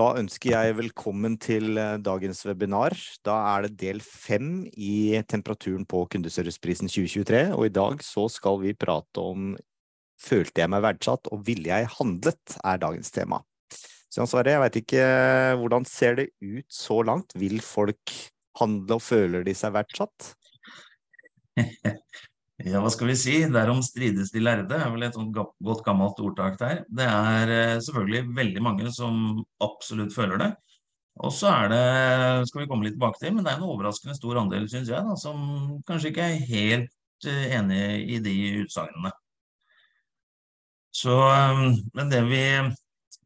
Da ønsker jeg velkommen til eh, dagens webinar. Da er det del fem i temperaturen på kundeserviceprisen 2023, og i dag så skal vi prate om følte jeg meg verdsatt og ville jeg handlet, er dagens tema. Så Jan Sverre, jeg vet ikke, hvordan ser det ut så langt? Vil folk handle og føler de seg verdsatt? Ja, hva skal vi si? Derom strides de lærde, er vel et godt gammelt ordtak der. Det er eh, selvfølgelig veldig mange som absolutt føler det. Og så er det, skal vi komme litt tilbake til, men det er en overraskende stor andel, syns jeg, da, som kanskje ikke er helt eh, enig i de utsagnene. Så, eh, men det vi,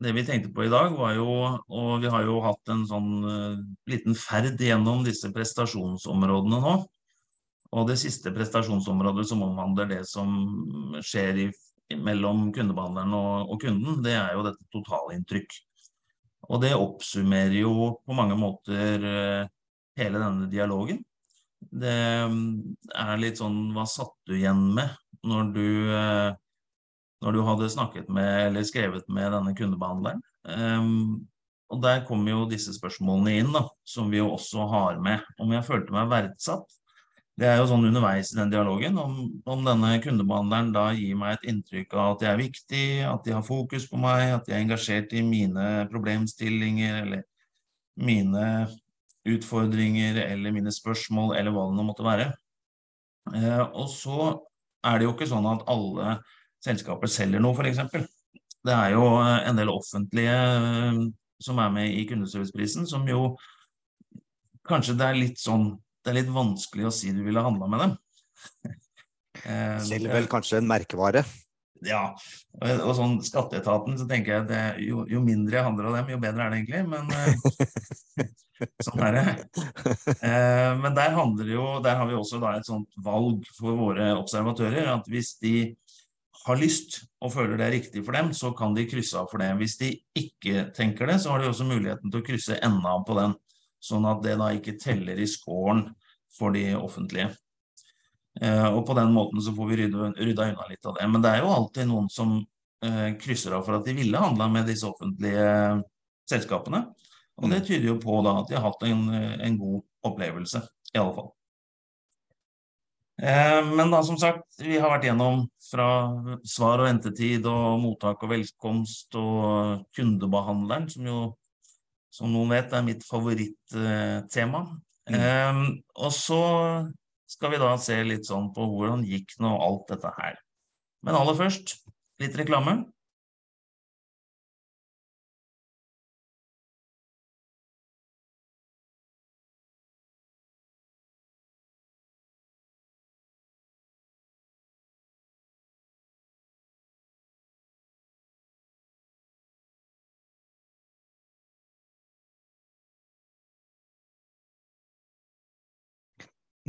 det vi tenkte på i dag, var jo Og vi har jo hatt en sånn liten ferd gjennom disse prestasjonsområdene nå. Og det siste prestasjonsområdet som omhandler det som skjer i, mellom kundebehandleren og, og, kunden, det er jo dette totalinntrykk. Og det oppsummerer jo på mange måter uh, hele denne dialogen. Det um, er litt sånn Hva satt du igjen med når du, uh, når du hadde snakket med eller skrevet med denne kundebehandleren? Um, og der kommer jo disse spørsmålene inn, da, som vi jo også har med. Om jeg følte meg verdsatt, det er jo sånn underveis i den dialogen om, om, denne kundebehandleren da gir meg et inntrykk av at jeg er viktig, at de har fokus på meg, at de er engasjert i mine problemstillinger eller mine utfordringer eller mine spørsmål eller hva det nå måtte være. Eh, og så er det jo ikke sånn at alle selskaper selger noe, f.eks. Det er jo en del offentlige eh, som er med i kundeserviceprisen, som jo kanskje det er litt sånn det er litt vanskelig å si du ville handla med dem. Eh, Selv vel kanskje en merkevare? Ja. Og sånn skatteetaten, så tenker jeg at jo, jo, mindre jeg handler av dem, jo bedre er det egentlig. Men eh, sånn er det. Eh, men der handler jo Der har vi også da et sånt valg for våre observatører. At hvis de har lyst og føler det er riktig for dem, så kan de krysse av for det. Hvis de ikke tenker det, så har de også muligheten til å krysse enda på den. Sånn at det da ikke teller i scoren for de offentlige. Eh, og på den måten så får vi rydda, rydda unna litt av det. Men det er jo alltid noen som eh, krysser av for at de ville handla med disse offentlige selskapene. Og det mm. tyder jo på da at de har hatt en, en god opplevelse, i alle fall. Eh, men da som sagt, vi har vært gjennom fra svar og ventetid og mottak og velkomst og kundebehandleren, som jo som noen vet, er mitt favorittema. Mm. Um, og så skal vi da se litt sånn på hvordan gikk nå alt dette her. Men aller først litt reklame.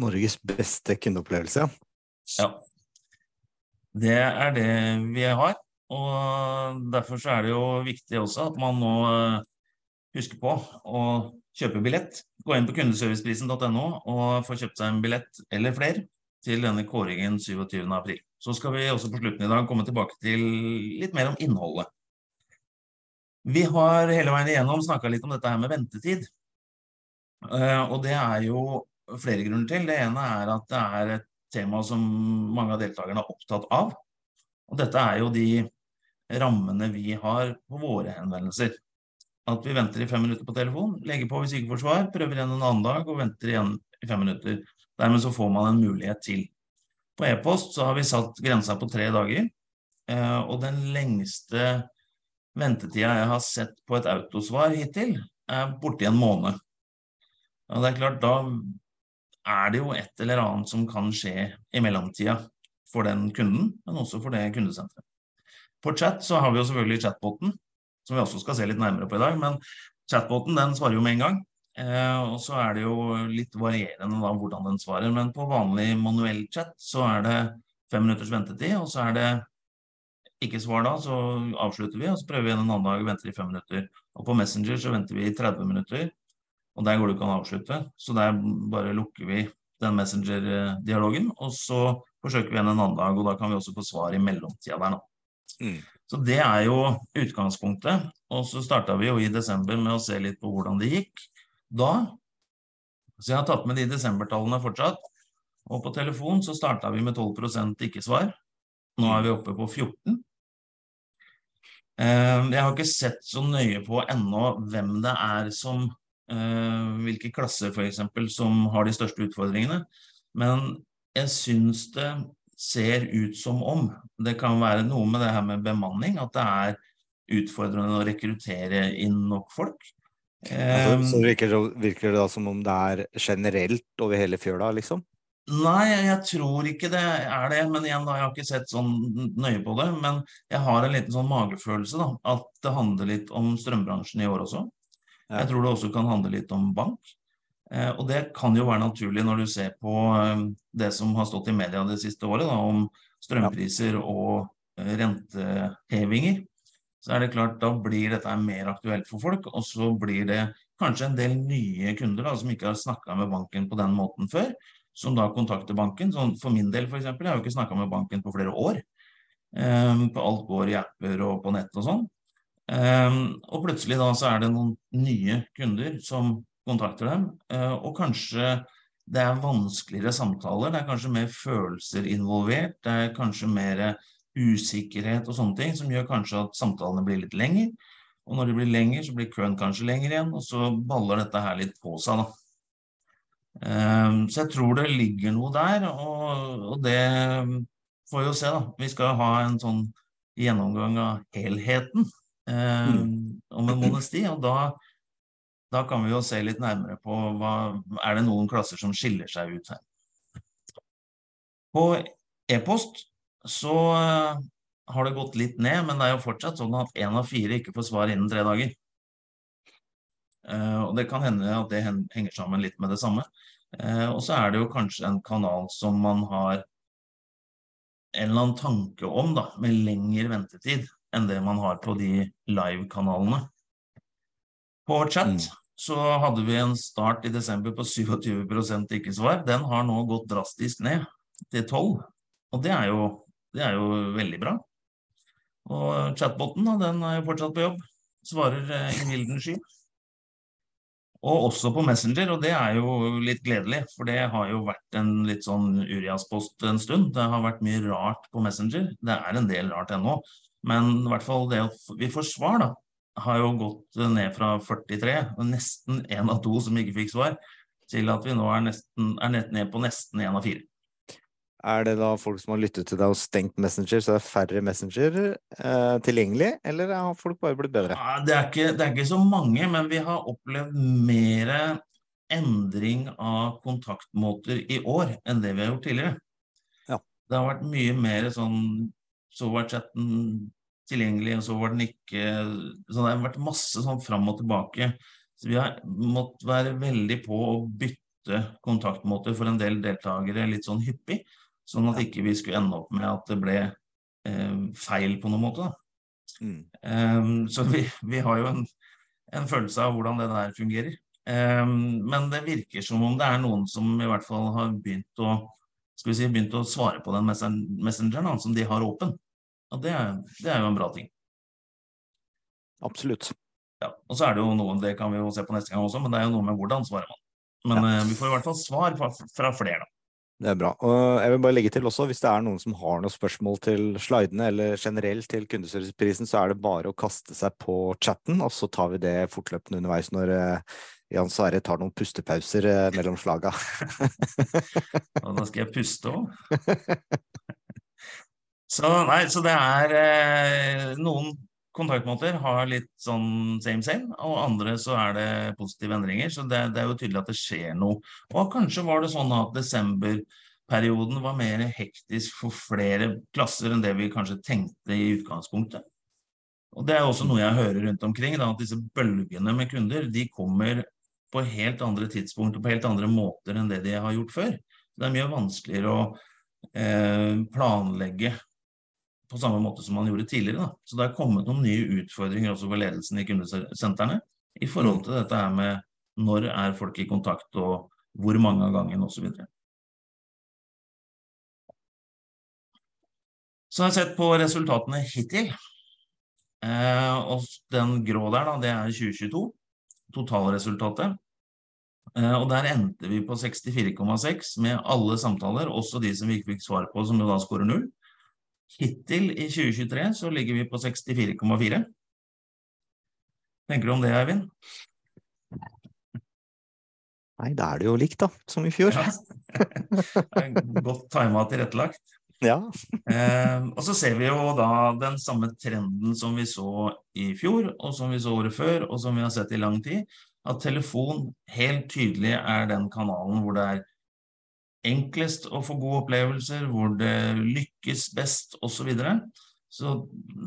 Norges beste kundeopplevelse. Ja. Det er det vi har. Og derfor så er det jo viktig også at man nå eh, husker på å kjøpe billett. Gå inn på kundeserviceprisen.no og få kjøpt seg en billett eller flere til denne kåringen 27.4. Så skal vi også på slutten i dag komme tilbake til litt mer om innholdet. Vi har hele veien igjennom snakka litt om dette her med ventetid. Eh, og det er jo flere grunner til. Det ene er at det er et tema som mange av deltakerne er opptatt av. Og dette er jo de rammene vi har på våre henvendelser. At vi venter i fem minutter på telefon, legger på hvis ikke får svar, prøver igjen en annen dag og venter igjen i fem minutter. Dermed så får man en mulighet til. På e-post så har vi satt grensa på tre dager. Eh, og den lengste ventetida jeg har sett på et autosvar hittil, er borti en måned. Og det er klart, da er det jo et eller annet som kan skje i mellomtida for den kunden, men også for det kundesenteret. På chat så har vi jo selvfølgelig chatboten, som vi også skal se litt nærmere på i dag. Men chatboten den svarer jo med en gang. Eh, og så er det jo litt varierende da hvordan den svarer. Men på vanlig manuell chat så er det fem minutters ventetid, og så er det ikke svar da, så avslutter vi, og så prøver vi igjen en annen dag og venter i fem minutter. Og på Messenger så venter vi i 30 minutter, og der går det ikke an å avslutte. Så der bare lukker vi den Messenger-dialogen, og så forsøker vi igjen en annen dag, og da kan vi også få svar i mellomtida der, nå. Mm. Så det er jo utgangspunktet. Og så starta vi jo i desember med å se litt på hvordan det gikk da. Så jeg har tatt med de desembertallene fortsatt. Og på telefon så starta vi med 12% ikke-svar. Nå er vi oppe på 14 Ehm, jeg har ikke sett så nøye på ennå hvem det er som eh, Hvilke klasser f.eks. som har de største utfordringene. Men jeg syns det ser ut som om det kan være noe med det her med bemanning. At det er utfordrende å rekruttere inn nok folk. Altså, så ehm, virker det, virker det da som om det er generelt over hele fjøla, liksom? Nei, jeg tror ikke det er det. Men igjen, da, jeg har ikke sett sånn nøye på det. Men jeg har en liten sånn magefølelse, da. At det handler litt om strømbransjen i år også. Jeg tror det også kan handle litt om bank. Eh, og det kan jo være naturlig når du ser på eh, det som har stått i media det siste året, da, om strømpriser og eh, rentehevinger. Så er det klart, da blir dette mer aktuelt for folk. Og så blir det kanskje en del nye kunder da, som ikke har snakka med banken på den måten før som da kontakter banken. Sånn, for min del, f.eks. Jeg har jo ikke snakka med banken på flere år. Um, alt går i apper og på nett og sånn. Um, og plutselig da så er det noen nye kunder som kontakter dem, uh, og kanskje det er vanskeligere samtaler, det er kanskje mer følelser involvert, det er kanskje mer usikkerhet og sånne ting som gjør kanskje at samtalene blir litt lengre. Og når de blir lengre, så blir køen kanskje lengre igjen, og så baller dette her litt på seg, da. Ehm, så jeg tror det ligger noe der, og det får vi jo se, da. Vi skal ha en sånn gjennomgang av helheten eh, om en måneds tid. Og da, da, kan vi jo se litt nærmere på hva Er det noen klasser som skiller seg ut her. På e-post så uh, har det gått litt ned, men det er jo fortsatt sånn at én av fire ikke får svar innen tre dager. Eh, og det kan hende at det henger sammen litt med det samme. Eh, og så er det jo kanskje en kanal som man har en eller annen tanke om, da, med lengre ventetid enn det man har på de live-kanalene. På chat mm. så hadde vi en start i desember på 27 ikke-svar. Den har nå gått drastisk ned til 12 og det er jo, det er jo veldig bra. Og chatboten den er jo fortsatt på jobb. Svarer uh, i milden sky. Og også på Messenger, og det er jo litt gledelig. For det har jo vært en litt sånn Urias-post en stund. Det har vært mye rart på Messenger. Det er en del rart ennå. Men i hvert fall det at vi får svar, da, har jo gått ned fra 43, og nesten én av to som ikke fikk svar, til at vi nå er, nesten, er ned på nesten én av fire. Er det da folk som har lyttet til deg og stengt Messenger, så det er færre Messenger eh, tilgjengelig, eller har folk bare blitt bedre? Ja, det, er ikke, det, er ikke, så mange, men vi har opplevd mer endring av kontaktmåter i år enn det vi har gjort tidligere. Ja. Det har vært mye mer sånn Så var chatten tilgjengelig, og så var den ikke Så det har vært masse sånn fram og tilbake. Så vi har måttet være veldig på å bytte kontaktmåter for en del deltakere litt sånn hyppig. Sånn at ikke vi skulle ende opp med at det ble eh, feil på noen måte. Mm. Um, så vi, vi, har jo en, en, følelse av hvordan det der fungerer. Um, men det virker som om det er noen som i hvert fall har begynt å, skal vi si, begynt å svare på den messengeren som de har åpen. Og det er, det er jo en bra ting. Absolutt. Ja, og så er det jo noe, det kan vi jo se på neste gang også, men det er jo noe med hvordan svarer man. Men ja. uh, vi får i hvert fall svar fra, fra flere, da. Det er bra. Og jeg vil bare legge til også, hvis det er noen som har noen spørsmål til slidene eller generelt til kundeserviceprisen, så er det bare å kaste seg på chatten, og så tar vi det fortløpende underveis når uh, Jan Sverre tar noen pustepauser uh, mellom slaga. og da skal jeg puste òg. så nei, så det er uh, noen kontaktmåter har litt sånn same same, og andre så er det positive endringer. Så det, det, er jo tydelig at det skjer noe. Og kanskje var det sånn at desemberperioden var mer hektisk for flere klasser enn det vi kanskje tenkte i utgangspunktet. Og Det er også noe jeg hører rundt omkring, da, at disse bølgene med kunder de kommer på helt andre tidspunkt og på helt andre måter enn det de har gjort før. Det er mye vanskeligere å eh, planlegge på samme måte som man gjorde tidligere. Da. Så det er kommet noen nye utfordringer også for ledelsen i kundesentrene i forhold til dette her med når er folk i kontakt, og hvor mange av gangen osv. Så, jeg har sett på resultatene hittil. Eh, og den grå der, da, det er 2022. Totalresultatet. Eh, og der endte vi på 64,6 med alle samtaler, også de som vi ikke fikk svar på, som jo da skårer null. Hittil i 2023 så ligger vi på 64,4. Tenker du om det, Eivind? Nei, da er det jo likt, da, som i fjor. Ja. Godt tima tilrettelagt. Ja. eh, og så ser vi jo da den samme trenden som vi så i fjor, og som vi så året før, og som vi har sett i lang tid, at telefon helt tydelig er den kanalen hvor det er enklest å få gode opplevelser, hvor det lykkes best, osv. Så, så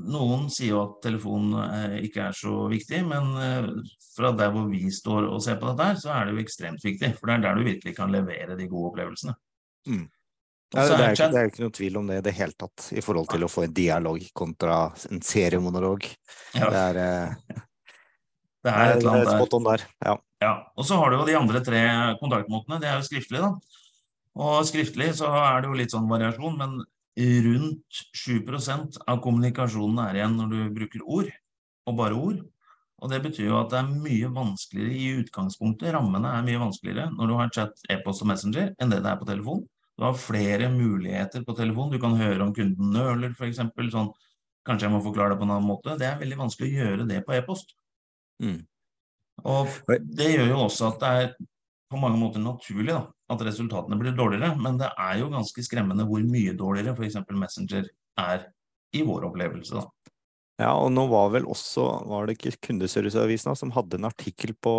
noen sier jo at telefon eh, ikke er så viktig, men eh, fra der hvor vi står og ser på dette så er det jo ekstremt viktig. For det er der du virkelig kan levere de gode opplevelsene. Mm. Ja, det, er det er ikke noe tvil om det i det hele tatt, i forhold til å få en dialog kontra en seriemonolog. Ja. Det er, eh, det er et eller annet der. Ja. ja. Og så har du jo de andre tre kontaktmåtene. Det er jo skriftlig, da. Og skriftlig så er det jo litt sånn variasjon, men rundt 7% av kommunikasjonen er igjen når du bruker ord, og bare ord. Og det betyr jo at det er mye vanskeligere i utgangspunktet, rammene er mye vanskeligere når du har chat, e-post og Messenger enn det det er på telefon. Du har flere muligheter på telefon. Du kan høre om kunden nøler, f.eks. Sånn, kanskje jeg må forklare det på en annen måte. Det er veldig vanskelig å gjøre det på e-post. Mm. Og det gjør jo også at det er på mange måter naturlig da, at resultatene blir dårligere, men det er jo ganske skremmende hvor mye dårligere f.eks. Messenger er i vår opplevelse. da. Ja, og nå var vel også, var det ikke Kundeserviceavisen som hadde en artikkel på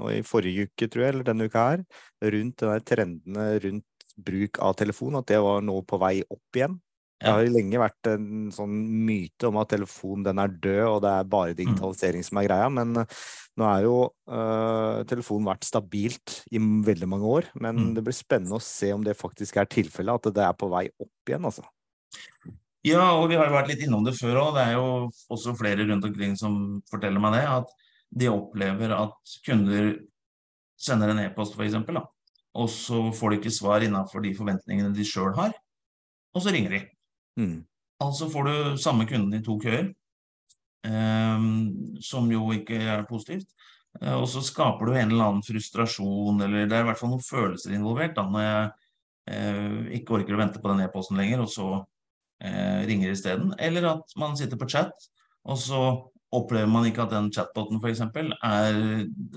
nå i forrige uke, tror jeg, eller denne uka her, rundt de trendene rundt bruk av telefon, at det var nå på vei opp igjen. Det har lenge vært en sånn myte om at telefon den er død, og det er bare mm. digitalisering som er greia. Men nå er jo uh, telefonen vært stabilt i veldig mange år. Men mm. det blir spennende å se om det faktisk er tilfellet, at det er på vei opp igjen, altså. Ja, og vi har jo vært litt innom det før òg. Det er jo også flere rundt omkring som forteller meg det. At de opplever at kunder sender en e-post, f.eks., og så får de ikke svar innenfor de forventningene de sjøl har, og så ringer de. Mm. Altså får du samme kunden i to køer, eh, som jo ikke er positivt. Eh, og så skaper du en eller annen frustrasjon, eller det er i hvert fall noen følelser involvert da, når jeg eh, ikke orker å vente på den e-posten lenger, og så eh, ringer isteden. Eller at man sitter på chat, og så opplever man ikke at den chatboten f.eks. er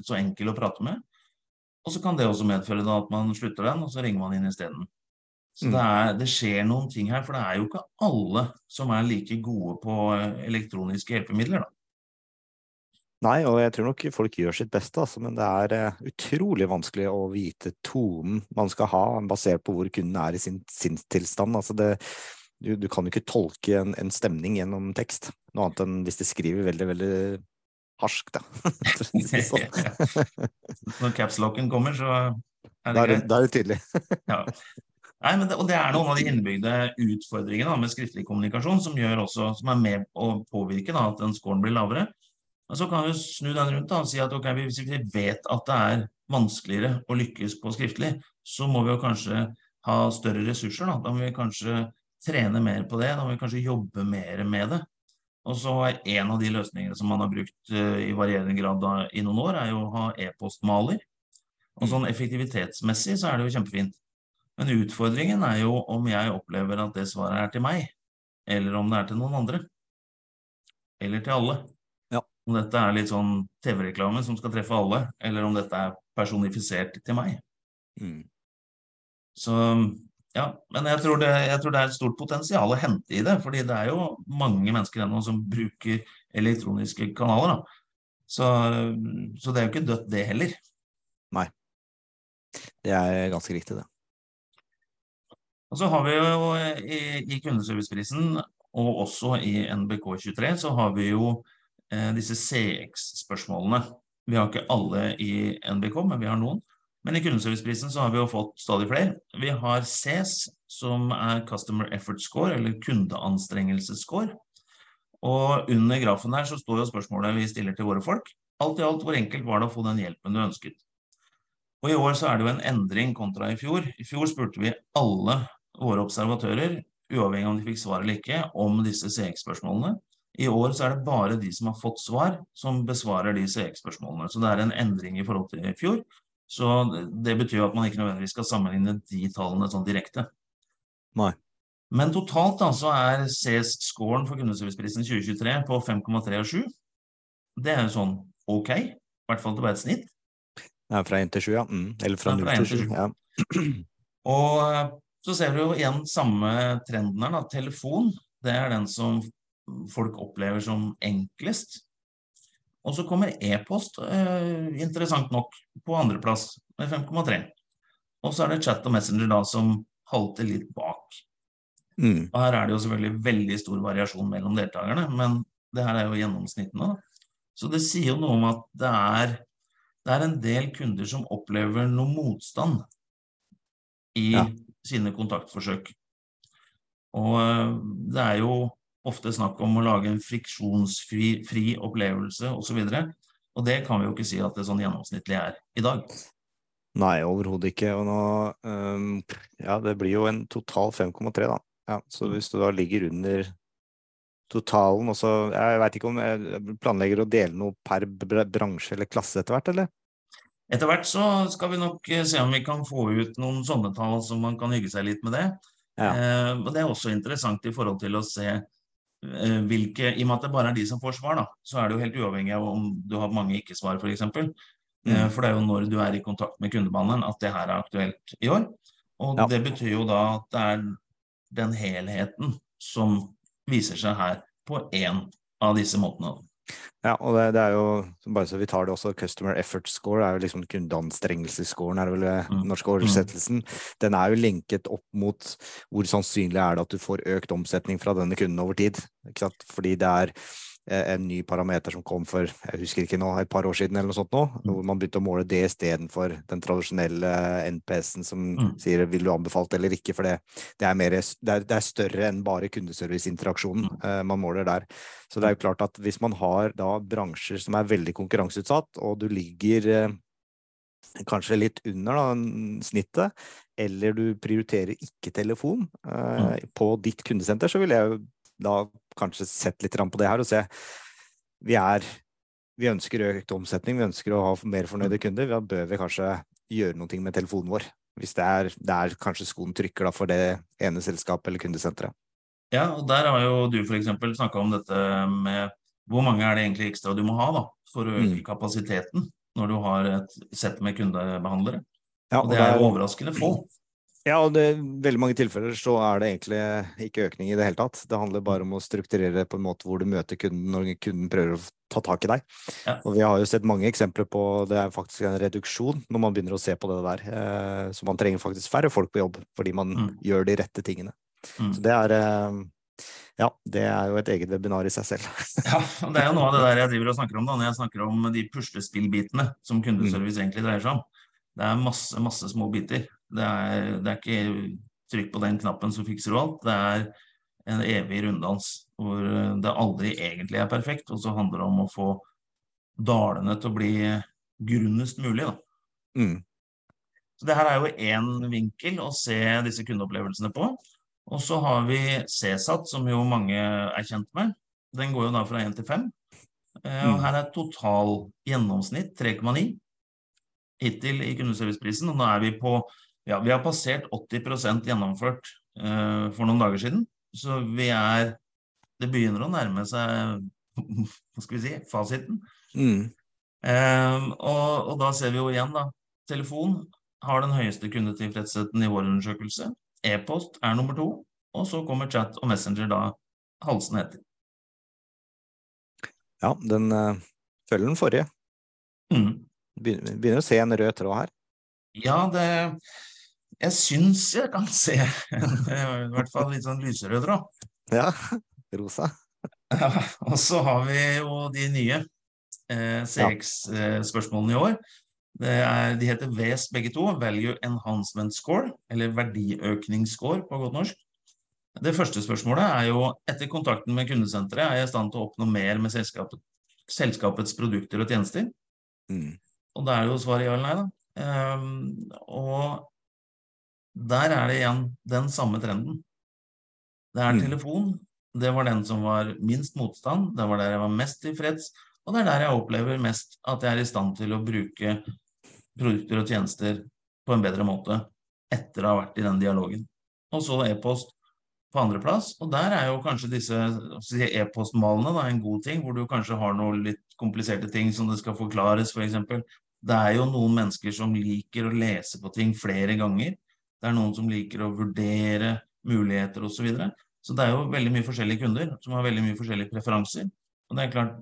så enkel å prate med. Og så kan det også medføre at man slutter den, og så ringer man inn isteden. Så mm. det, er, det, skjer noen ting her, for det er jo ikke alle som er like gode på eh, elektroniske hjelpemidler. da. Nei, og jeg tror nok folk gjør sitt beste, altså, men det er uh, utrolig vanskelig å vite tonen man skal ha, basert på hvor kunden er i sin sinnstilstand. Altså det, du, du, kan jo ikke tolke en, en, stemning gjennom tekst, noe annet enn hvis de skriver veldig, veldig harskt, da. Sånn. Når capslocken kommer, så er det greit. Da er det tydelig. ja. Nei, det, og Det er noen av de innebygde utfordringene da, med skriftlig kommunikasjon som, også, som er med å påvirke da, at den scoren blir lavere. Men Så kan vi snu den rundt da, og si at okay, hvis vi vet at det er vanskeligere å lykkes på skriftlig, så må vi jo kanskje ha større ressurser. Da, da må vi kanskje trene mer på det, da må vi kanskje jobbe mer med det. Og så er En av de løsningene som man har brukt uh, i varierende grad da, i noen år, er jo å ha e-postmaler. Og sånn Effektivitetsmessig så er det jo kjempefint. Men utfordringen er jo om jeg opplever at det svaret er til meg, eller om det er til noen andre. Eller til alle. Ja. Om dette er litt sånn TV-reklame som skal treffe alle, eller om dette er personifisert til meg. Mm. Så ja, men jeg tror, det, jeg tror, det, er et stort potensial å hente i det. fordi det er jo mange mennesker ennå som bruker elektroniske kanaler. Da. Så, så det er jo ikke dødt, det heller. Nei. Det er ganske riktig, det. Og så har vi jo i, i kundeserviceprisen, og også i NBK23, så har vi jo eh, disse CX-spørsmålene. Vi har ikke alle i NBK, men vi har noen. Men i kundeserviceprisen så har vi jo fått stadig flere. Vi har CES, som er Customer Effort Score, eller kundeanstrengelsesscore. Og under grafen her så står jo spørsmålet vi stiller til våre folk. Alt i alt, hvor enkelt var det å få den hjelpen du ønsket? Og i år så er det jo en endring kontra i fjor. I fjor spurte vi alle våre observatører, uavhengig om de fikk svar eller ikke, om disse CX-spørsmålene. I år så er det bare de som har fått svar, som besvarer de CX-spørsmålene. Så det er en endring i forhold til i fjor. Så det betyr at man ikke nødvendigvis skal sammenligne de tallene sånn direkte. Nei. Men totalt da, så er CS-scoren for kundeserviceprisen 2023 på 5,3 og 7. Det er jo sånn ok, i hvert fall til bare et snitt. Ja, fra 1 til 7, ja. Mm. Eller fra Ja, 0 til 1 7. Ja. Og så ser du jo igjen samme trenden her, da. Telefon, det er den som folk opplever som enklest. Og så kommer e-post, eh, interessant nok, på andreplass med 5,3. Og så er det chat og messenger da som halter litt bak. Mm. Og her er det jo selvfølgelig veldig stor variasjon mellom deltakerne, men det her er jo gjennomsnittene. Da. Så det sier jo noe om at det er, det er en del kunder som opplever noe motstand i Ja. Sine kontaktforsøk. Og eh, det er jo ofte snakk om å lage en friksjonsfri fri opplevelse osv. Og, så og det kan vi jo ikke si at det sånn gjennomsnittlig er i dag. Nei, overhodet ikke. Og nå um, Ja, det blir jo en total 5,3, da. Ja, så hvis du da ligger under totalen og så Jeg veit ikke om jeg planlegger å dele noe per bransje eller klasse etter hvert, eller? Etter hvert så skal vi nok eh, se om vi kan få ut noen sånne tall så man kan hygge seg litt med det. Ja. Eh, og det er også interessant i forhold til å se eh, hvilke I og med at det bare er de som får svar, da, så er det jo helt uavhengig av om du har mange ikke-svar, f.eks. Eh, Mm. for det er jo når du er i kontakt med kundebehandleren at det her er aktuelt i år. Og Ja. det betyr jo da at det er den helheten som viser seg her på én av disse måtene. Ja, og det, det er jo, bare så vi tar det også, customer effort score er jo liksom kundeanstrengelsesscoren, er vel den Mm. norske oversettelsen. Den er jo linket opp mot hvor sannsynlig er det at du får økt omsetning fra denne kunden over tid. Ikke sant? Fordi det er eh, en ny parameter som kom for jeg husker ikke nå, et par år siden eller noe sånt nå, Mm. hvor man begynte å måle det istedenfor den tradisjonelle NPS-en som Mm. sier vil du anbefalt eller ikke, for det, det, er, mer, det, er, det er større enn bare kundeserviceinteraksjonen Mm. eh, man måler der. Så det er jo klart at hvis man har da bransjer som er veldig konkurranseutsatt, og du ligger eh, kanskje litt under da, snittet, eller du prioriterer ikke telefon eh, på ditt kundesenter, så vil jeg jo da kanskje sett litt på det her og se vi er vi ønsker økt omsetning, vi ønsker å ha mer fornøyde kunder. Da bør vi kanskje gjøre noe med telefonen vår. Hvis det er der kanskje skoen trykker da for det ene selskapet eller kundesenteret. Ja, og der har jo du f.eks. snakka om dette med hvor mange er det egentlig ekstra du må ha da, for å øke Mm. kapasiteten når du har et sett med kundebehandlere. Ja, Og det er jo overraskende få. Ja, og i veldig mange tilfeller så er det egentlig ikke økning i det hele tatt. Det handler bare om å strukturere på en måte hvor du møter kunden når kunden prøver å ta tak i deg. Ja. Og vi har jo sett mange eksempler på det er faktisk en reduksjon når man begynner å se på det der. Eh, så man trenger faktisk færre folk på jobb fordi man Mm. gjør de rette tingene. Mm. Så det er eh, Ja, det er jo et eget webinar i seg selv. Ja, og det er jo noe av det der jeg driver og snakker om da, når jeg snakker om de puslespillbitene som kundeservice egentlig dreier seg om. Det er masse, masse små biter. Det er, det er ikke trykk på den knappen så fikser du alt. Det er en evig runddans hvor det aldri egentlig er perfekt, og så handler det om å få dalene til å bli grunnest mulig. Da. Mm. Så det her er jo én vinkel å se disse kundeopplevelsene på. Og så har vi CSAT, som jo mange er kjent med. Den går jo da fra 1 til 5. Eh, og Mm. her er total gjennomsnitt 3,9 hittil i kundeserviceprisen. Og nå er vi på Ja, vi har passert 80 gjennomført uh, for noen dager siden. Så vi er Det begynner å nærme seg Hva skal vi si fasiten. Mm. Uh, og, og da ser vi jo igjen, da. Telefon har den høyeste kundetilfredsheten i vår undersøkelse. E-post er nummer to. Og så kommer chat og messenger da halsende etter. Ja, den uh, følger den forrige. Mm. Begynner, begynner å se en rød tråd her. Ja, det Jeg syns jeg kan se i hvert fall litt sånn lyserød tråd. Ja, rosa. Ja, og så har vi jo de nye eh, CX-spørsmålene i år. Det er, de heter VES begge to, Value Enhancement Score, eller verdiøkningsscore på godt norsk. Det første spørsmålet er jo etter kontakten med kundesenteret er jeg i stand til å oppnå mer med selskapet, selskapets produkter og tjenester. Mm. Og da er jo svaret ja eller nei, da. Um, og der er det igjen den samme trenden. Det er Mm. telefon, Det var den som var minst motstand, det var der jeg var mest tilfreds, og det er der jeg opplever mest at jeg er i stand til å bruke produkter og tjenester på en bedre måte etter å ha vært i den dialogen. Og så e-post på andreplass, og der er jo kanskje disse e-postmalene en god ting, hvor du kanskje har noe litt kompliserte ting som det skal forklares, f.eks. For eksempel. det er jo noen mennesker som liker å lese på ting flere ganger. Det er noen som liker å vurdere muligheter osv. Så, videre. så det er jo veldig mye forskjellige kunder som har veldig mye forskjellige preferanser. Og det er klart,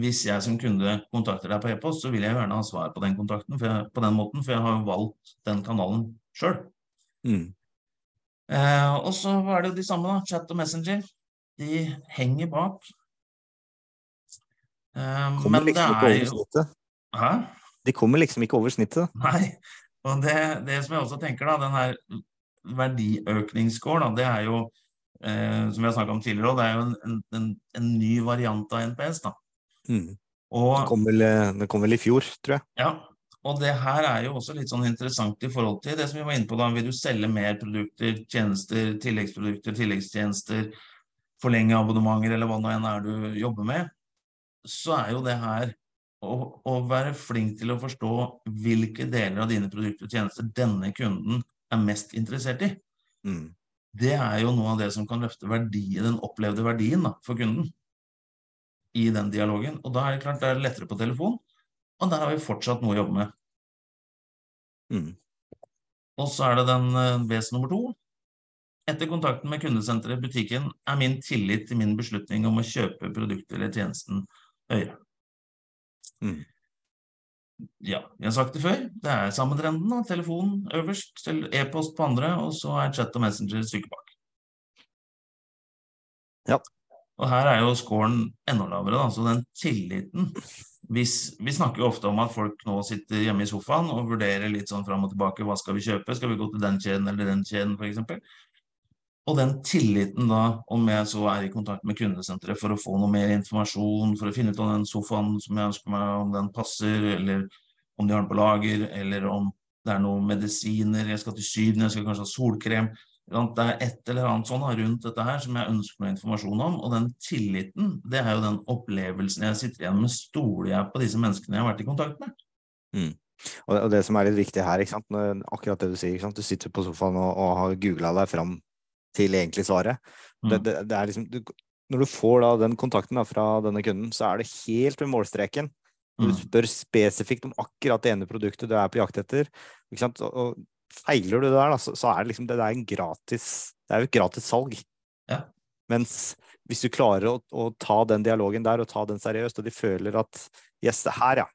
hvis jeg som kunde kontakter deg på e-post, så vil jeg gjerne ha svar på den kontakten jeg, på den måten, for jeg har jo valgt den kanalen sjøl. Mm. Eh, og så er det jo de samme, da. Chat og Messenger. De henger bak. Eh, kommer liksom ikke er jo Hæ? De kommer liksom ikke over snittet. Nei. Og det, det som jeg også tenker, da, den her verdiøkningsscoren, det er jo eh, som vi har snakka om tidligere, det er jo en, en, en, ny variant av NPS. da. Mm. Og, det, kom vel, eh, det kom vel i fjor, tror jeg. Ja, og det her er jo også litt sånn interessant i forhold til det som vi var inne på da. Vil du selge mer produkter, tjenester, tilleggsprodukter, tilleggstjenester, forlenge abonnementer eller hva nå enn er du jobber med, så er jo det her å, å, være flink til å forstå hvilke deler av dine produkter og tjenester denne kunden er mest interessert i. Mm. Det er jo noe av det som kan løfte verdien, den opplevde verdien da, for kunden i den dialogen. Og da er det klart det er lettere på telefon, og der har vi fortsatt noe å jobbe med. Mm. Og så er det den eh, nummer to. Etter kontakten med kundesenteret i butikken er min tillit til min beslutning om å kjøpe produktet eller tjenesten høyere. Mm. Ja, jeg har sagt det før. Det er samme trenden. Telefon øverst, e-post på andre, og så er chat og messenger et stykke bak. Ja. Og her er jo scoren enda lavere, da. Så den tilliten hvis, Vi snakker jo ofte om at folk nå sitter hjemme i sofaen og vurderer litt sånn fram og tilbake. Hva skal vi kjøpe? Skal vi gå til den kjeden eller den kjeden, f.eks.? Og den tilliten da, om jeg så er i kontakt med kundesenteret for å få noe mer informasjon, for å finne ut om den sofaen som jeg ønsker meg, om den passer, eller om de har den på lager, eller om det er noen medisiner, jeg skal til Syden, jeg skal kanskje ha solkrem, det er et eller annet sånn rundt dette her som jeg ønsker noe informasjon om. Og den tilliten, det er jo den opplevelsen jeg sitter igjen med. Stoler jeg på disse menneskene jeg har vært i kontakt med? Mm. Og, det, og det, som er litt viktig her, akkurat det du sier, du sitter på sofaen og, og har googla deg fram til egentlig svaret. Mm. Det, det, er liksom, du, når du får da den kontakten da, fra denne kunden, så er det helt ved målstreken. Du mm. spør spesifikt om akkurat det ene produktet du er på jakt etter. Og, og, feiler du det der, da, så, så, er det liksom det, det er en gratis Det er jo et gratis salg. Ja. Mens hvis du klarer å, å, ta den dialogen der og ta den seriøst, og de føler at yes, det her, ja.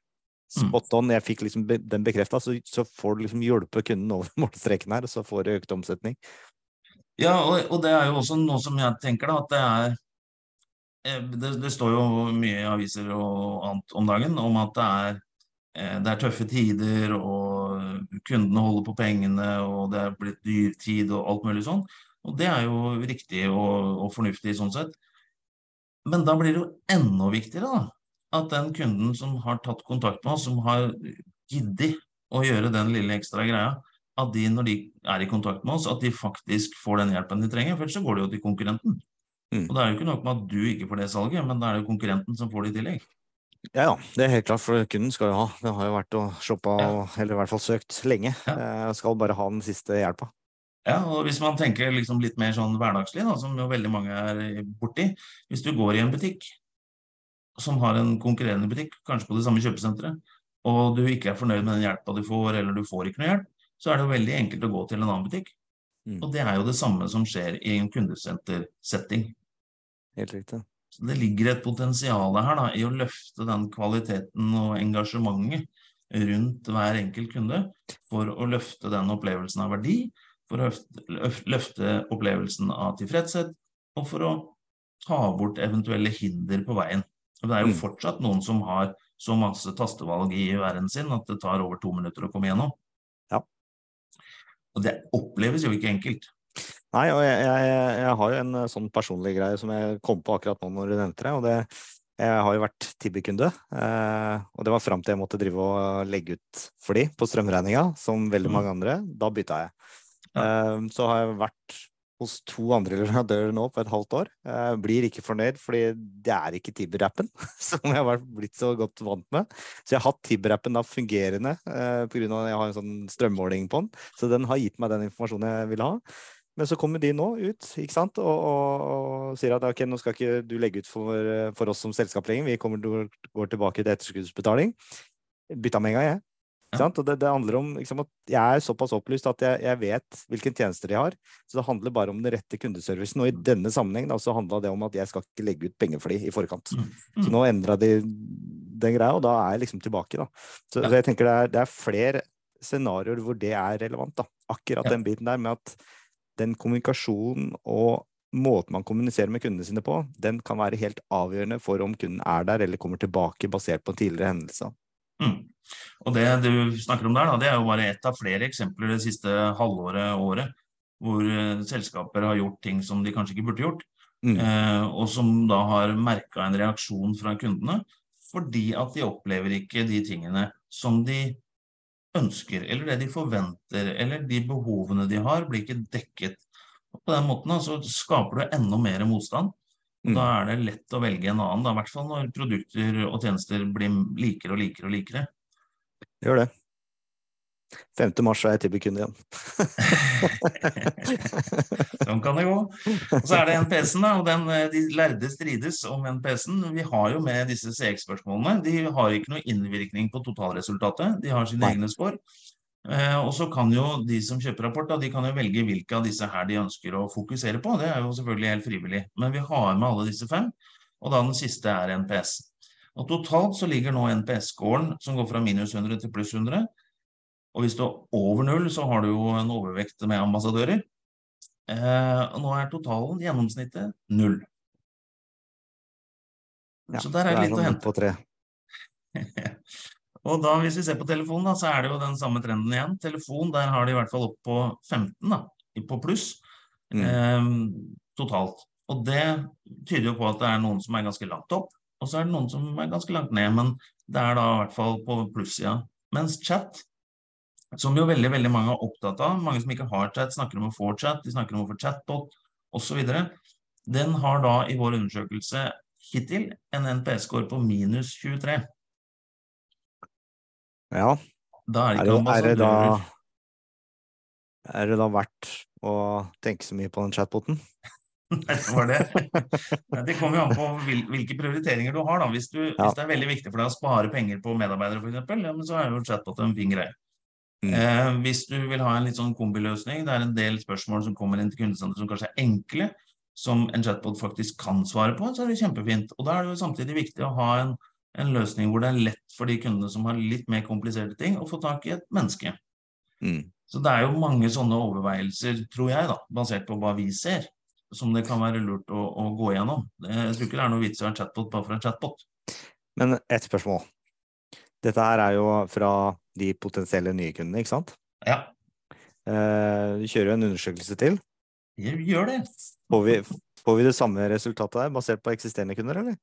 Mm. Spot on, jeg fikk liksom den bekrefta, så, så, får du liksom hjelpe kunden over målstreken her, og så får du økt omsetning. Ja, og, og, det er jo også noe som jeg tenker, da, at det er eh, det, det, står jo mye i aviser og annet om dagen om at det er, eh, det er tøffe tider, og kundene holder på pengene, og det er blitt dyrtid og alt mulig sånn. Og det er jo riktig og, og fornuftig sånn sett. Men da blir det jo enda viktigere da, at den kunden som har tatt kontakt med oss, som har giddet å gjøre den lille ekstra greia, at de når de er i kontakt med oss, at de faktisk får den hjelpen de trenger. For ellers så går det jo til konkurrenten. Mm. Og det er jo ikke nok med at du ikke får det salget, men da er det jo konkurrenten som får det i tillegg. Ja, ja, det er helt klart, for kunden skal jo ha. Det har jo vært og shoppa, ja. eller i hvert fall søkt, lenge. Ja. Eh, skal bare ha den siste hjelpa. Ja, og hvis man tenker liksom litt mer sånn hverdagslig, da, som jo veldig mange er borti. Hvis du går i en butikk som har en konkurrerende butikk, kanskje på det samme kjøpesenteret, og du ikke er fornøyd med den hjelpa du får, eller du får ikke noe hjelp, så er det jo veldig enkelt å gå til en annen butikk. Mm. Og det er jo det samme som skjer i en kundesentersetting. Helt riktig. Så det ligger et potensial her da, i å løfte den kvaliteten og engasjementet rundt hver enkelt kunde for å løfte den opplevelsen av verdi, for å løfte, opplevelsen av tilfredshet, og for å ta bort eventuelle hinder på veien. Og det er jo mm. fortsatt noen som har så masse tastevalg i verden sin at det tar over to minutter å komme gjennom. Og det oppleves jo ikke enkelt. Nei, og jeg, jeg, jeg, har jo en eh, sånn personlig greie som jeg kom på akkurat nå når du nevnte det. og det jeg har jo vært Tibber-kunde, eh, og det var fram til jeg måtte drive og legge ut for de på strømregninga, som veldig mm. mange andre. Da bytta jeg. Ja. Eh, så har jeg vært hos to andre leverandører nå på et halvt år. Jeg blir ikke fornøyd, fordi det er ikke Tibber-appen som jeg har blitt så godt vant med. Så jeg har hatt Tibber-appen da fungerende eh, pga. at jeg har en sånn strømmåling på den. Så den har gitt meg den informasjonen jeg vil ha. Men så kommer de nå ut ikke sant? Og, og, og sier at ok, nå skal ikke du legge ut for, for oss som selskap lenger, vi kommer til tilbake til etterskuddsbetaling. Bytta med en gang, jeg. Ja. Og det, det, handler om liksom, at jeg er såpass opplyst at jeg, jeg, vet hvilke tjenester de har. Så det handler bare om den rette kundeservicen. Og i denne sammenheng da, så handla det om at jeg skal ikke legge ut penger for de i forkant. Mm. Mm. Så nå endra de den greia, og da er jeg liksom tilbake, da. Så, ja. så jeg tenker det er, det er flere scenarioer hvor det er relevant, da. Akkurat ja. den biten der med at den kommunikasjonen og måten man kommuniserer med kundene sine på, den kan være helt avgjørende for om kunden er der eller kommer tilbake basert på en tidligere hendelse. Mm. Og det du snakker om der, da, det er jo bare ett av flere eksempler det siste halvåret, året, hvor uh, selskaper har gjort ting som de kanskje ikke burde gjort. Mm. eh, og som da har merka en reaksjon fra kundene, fordi at de opplever ikke de tingene som de ønsker, eller det de forventer, eller de behovene de har, blir ikke dekket. Og på den måten da, så skaper du enda mer motstand. Mm. Da er det lett å velge en annen, i hvert fall når produkter og tjenester blir likere og likere og likere. Gjør det. 5. mars er jeg tilbudt igjen. sånn kan det gå. Og så er det NPS-en, da. og den, eh, De lærde strides om NPS-en. Vi har jo med disse CX-spørsmålene. De har ikke noe innvirkning på totalresultatet. De har sine Nei. egne spor. Eh, og så kan jo de som kjøper rapport, da, de kan jo velge hvilke av disse her de ønsker å fokusere på. Det er jo selvfølgelig helt frivillig. Men vi har med alle disse fem, og da den siste er NPS. Og Totalt så ligger nå NPS-scoren som går fra minus 100 til pluss 100. Og hvis du er over null, så har du jo en overvekt med ambassadører. Eh, og nå er totalen, gjennomsnittet, null. Ja, så der er det litt å hente. På tre. og da, hvis vi ser på telefonen, da, så er det jo den samme trenden igjen. Telefon, der har de i hvert fall opp på 15, da, på pluss, mm. eh, totalt. Og det tyder jo på at det er noen som er ganske langt opp. Og så er det noen som er ganske langt ned, men det er da i hvert fall på plussida. Mens chat, som jo veldig veldig mange er opptatt av, mange som ikke har chat, snakker om å få chat, de snakker om å få chatbot osv., den har da i vår undersøkelse hittil en NPS-score på minus 23. Ja. Da er det er det da Er det da verdt å tenke så mye på den chatboten? det det. Det kommer jo an på hvilke prioriteringer du har. da. Hvis, du, ja. hvis, det er veldig viktig for deg å spare penger på medarbeidere, f.eks., ja, så er jo chatbot en fin greie. Mm. Eh, hvis du vil ha en litt sånn kombiløsning, det er en del spørsmål som kommer inn til kundesenteret som kanskje er enkle, som en chatbot faktisk kan svare på, så er det kjempefint. Og da er det jo samtidig viktig å ha en, en løsning hvor det er lett for de kundene som har litt mer kompliserte ting, å få tak i et menneske. Mm. Så det er jo mange sånne overveielser, tror jeg, da, basert på hva vi ser som det kan være lurt å, å gå gjennom. Jeg tror ikke det er noe vits i å ha en chatbot bare for en chatbot. Men ett spørsmål. Dette her er jo fra de potensielle nye kundene, ikke sant? Ja. Eh, du kjører jo en undersøkelse til. Vi gjør det. Får vi, får vi det samme resultatet der, basert på eksisterende kunder, eller?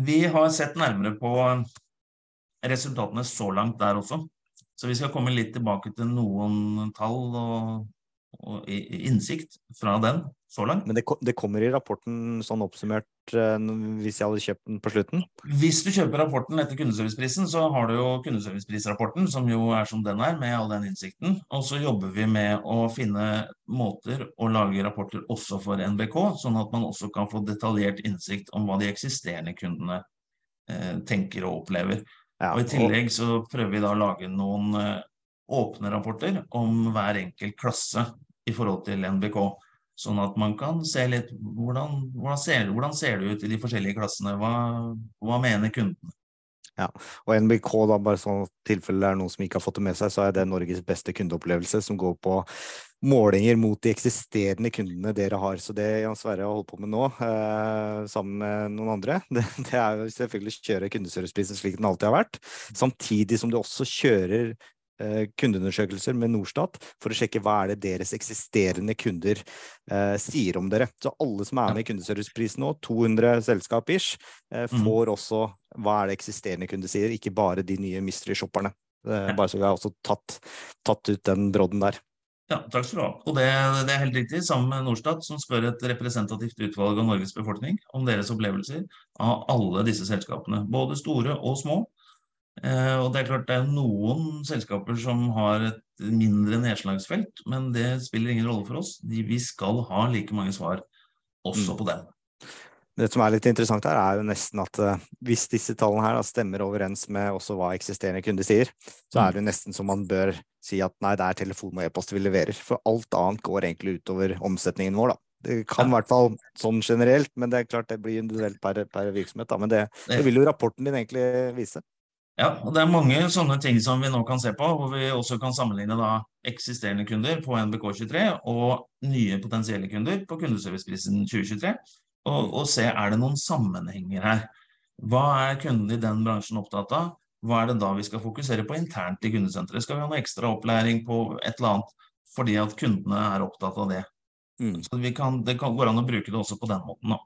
Vi har sett nærmere på resultatene så langt der også. Så vi skal komme litt tilbake til noen tall og innsikt fra den så langt. Men det, det, kommer i rapporten sånn oppsummert eh, hvis jeg hadde kjøpt den på slutten? Hvis du kjøper rapporten etter kundeserviceprisen, så har du jo kundeserviceprisrapporten, som jo er som den er, med all den innsikten. Og så jobber vi med å finne måter å lage rapporter også for NBK, sånn at man også kan få detaljert innsikt om hva de eksisterende kundene eh, tenker og opplever. Ja, og I tillegg så prøver vi da å lage noen eh, åpne rapporter om hver enkelt klasse i forhold til NBK. Sånn at man kan se litt hvordan, hvordan, ser, hvordan ser, det ut i de forskjellige klassene. Hva, hva mener kundene? Ja, og NBK, da, bare sånn tilfelle det er noen som ikke har fått det med seg, så er det Norges beste kundeopplevelse, som går på målinger mot de eksisterende kundene dere har. Så det Jan Sverre har holdt på med nå, eh, sammen med noen andre, det, det er jo selvfølgelig å kjøre kundeserviceprisen slik den alltid har vært, samtidig som du også kjører kundeundersøkelser med Norstat for å sjekke hva er det deres eksisterende kunder eh, sier om dere. Så alle som er med i Kundeserviceprisen nå, 200 selskap ish, eh, mm. får mm. også hva er det eksisterende kunder sier, ikke bare de nye mystery-shopperne. Eh, bare så vi har også tatt, tatt ut den brodden der. Ja, takk skal du ha. Og det, det, er helt riktig, sammen med Norstat, som spør et representativt utvalg av Norges befolkning om deres opplevelser av alle disse selskapene, både store og små. Eh, og det er klart det er noen selskaper som har et mindre nedslagsfelt, men det spiller ingen rolle for oss. Vi skal ha like mange svar også mm. på den. Det som er litt interessant her, er jo nesten at uh, hvis disse tallene her stemmer overens med også hva eksisterende kunder sier, så er mm. det jo nesten som man bør si at nei, det er telefon og e-post vi leverer. For alt annet går egentlig utover omsetningen vår, da. Det kan i hvert fall sånn generelt, men det er klart det blir individuelt per, per virksomhet. Da. Men det, det, vil jo rapporten din egentlig vise. Ja, og det er mange sånne ting som vi nå kan se på, hvor vi også kan sammenligne da eksisterende kunder på NBK23 og nye potensielle kunder på kundeserviceprisen 2023 og, og se er det noen sammenhenger her. Hva er kundene i den bransjen opptatt av? Hva er det da vi skal fokusere på internt i kundesenteret? Skal vi ha noe ekstra opplæring på et eller annet fordi at kundene er opptatt av det? Mm. Så kan, Det kan, går an å bruke det også på den måten. Ja.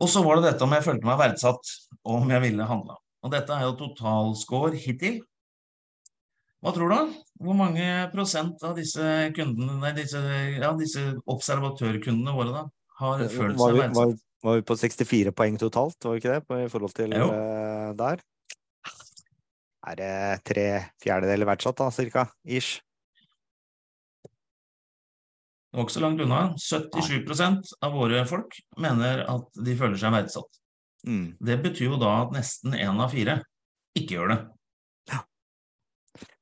Og så var det dette om jeg følte meg verdsatt, og om jeg ville handle. Og dette er jo totalscore hittil. Hva tror du? Hvor mange prosent av disse kundene, nei, disse, ja, disse observatørkundene våre da, har eh, følt seg verdsatt? Var, var, vi på 64 poeng totalt, var vi ikke det, på, i forhold til jo. der? Er det tre fjerdedeler verdsatt, da, cirka? Ish. Det var ikke så langt unna. 77% av våre folk mener at de føler seg verdsatt. Mm. Det betyr jo da at nesten én av fire ikke gjør det.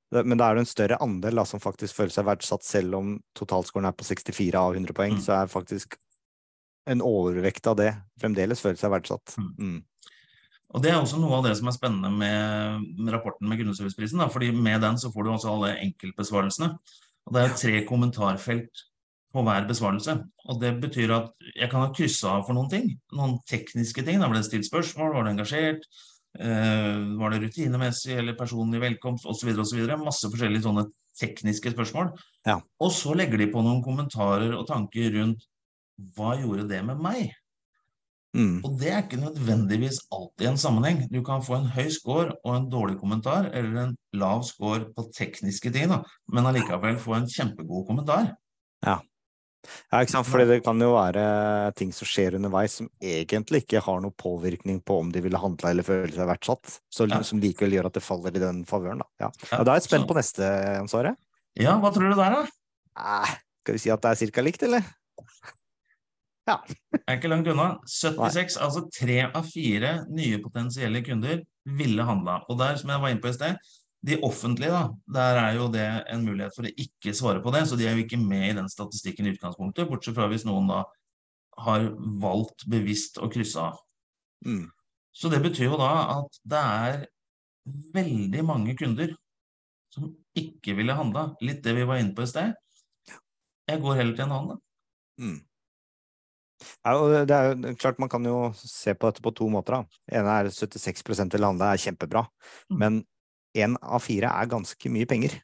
Men da er det en større andel da, som faktisk føler seg verdsatt, selv om totalskåren er på 64 av 100 poeng. Mm. Så er faktisk en overvekt av det fremdeles føler seg verdsatt. Mm. mm. Og Det er også noe av det som er spennende med, med rapporten med Grunnserviceprisen. fordi Med den så får du også alle enkeltbesvarelsene. Og Det er tre kommentarfelt på hver besvarelse. Og Det betyr at jeg kan ha kryssa av for noen ting. Noen tekniske ting. Da ble det stilt spørsmål, var du engasjert? Uh, var det rutinemessig eller personlig velkomst osv. osv. Masse forskjellige sånne tekniske spørsmål. Ja. Og så legger de på noen kommentarer og tanker rundt hva gjorde det med meg? Mm. Og det er ikke nødvendigvis alltid en sammenheng. Du kan få en høy score og en dårlig kommentar, eller en lav score på tekniske ting, da, men allikevel få en kjempegod kommentar. Ja. Ja, ikke sant? Fordi det kan jo være ting som skjer underveis som egentlig ikke har noen påvirkning på om de ville handla eller føle seg verdsatt, så, ja. som likevel gjør at det faller i den favøren. Da. Ja. Ja, da er jeg spent så... på neste, ansvaret. Ja, hva tror du der, da? Eh, skal vi si at det er cirka likt, eller? Ja. Jeg er ikke langt unna. 76, Nei. altså tre av fire nye potensielle kunder ville handla. Og der, som jeg var inne på i sted, de offentlige, da, der er jo det en mulighet for å ikke svare på det. Så de er jo ikke med i den statistikken i utgangspunktet, bortsett fra hvis noen da har valgt bevisst å krysse av. Mm. Så det betyr jo da at det er veldig mange kunder som ikke ville handla. Litt det vi var inne på i sted. Jeg går heller til en annen, da. Mm. Ja, det er jo klart Man kan jo se på dette på to måter. da. Ene er 76 vil handle, er kjempebra. Mm. Men én av fire er ganske mye penger.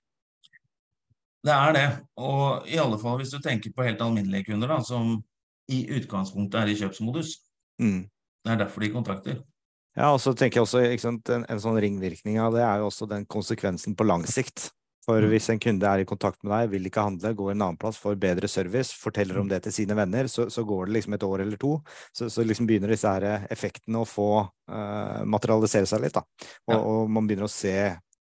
Det er det, og i alle fall hvis du tenker på helt alminnelige kunder da, som i utgangspunktet er i kjøpsmodus. Mm. Det er derfor de kontakter. Ja, og så tenker jeg også en, en, sånn ringvirkning av det er jo også den konsekvensen på lang sikt. For mm. hvis en kunde er i kontakt med deg, vil ikke handle, går en annen plass, får bedre service, forteller om mm. det til sine venner, så, så går det liksom et år eller to. Så, så liksom begynner disse her effektene å få uh, materialisere seg litt. da. Og, ja. og man begynner å se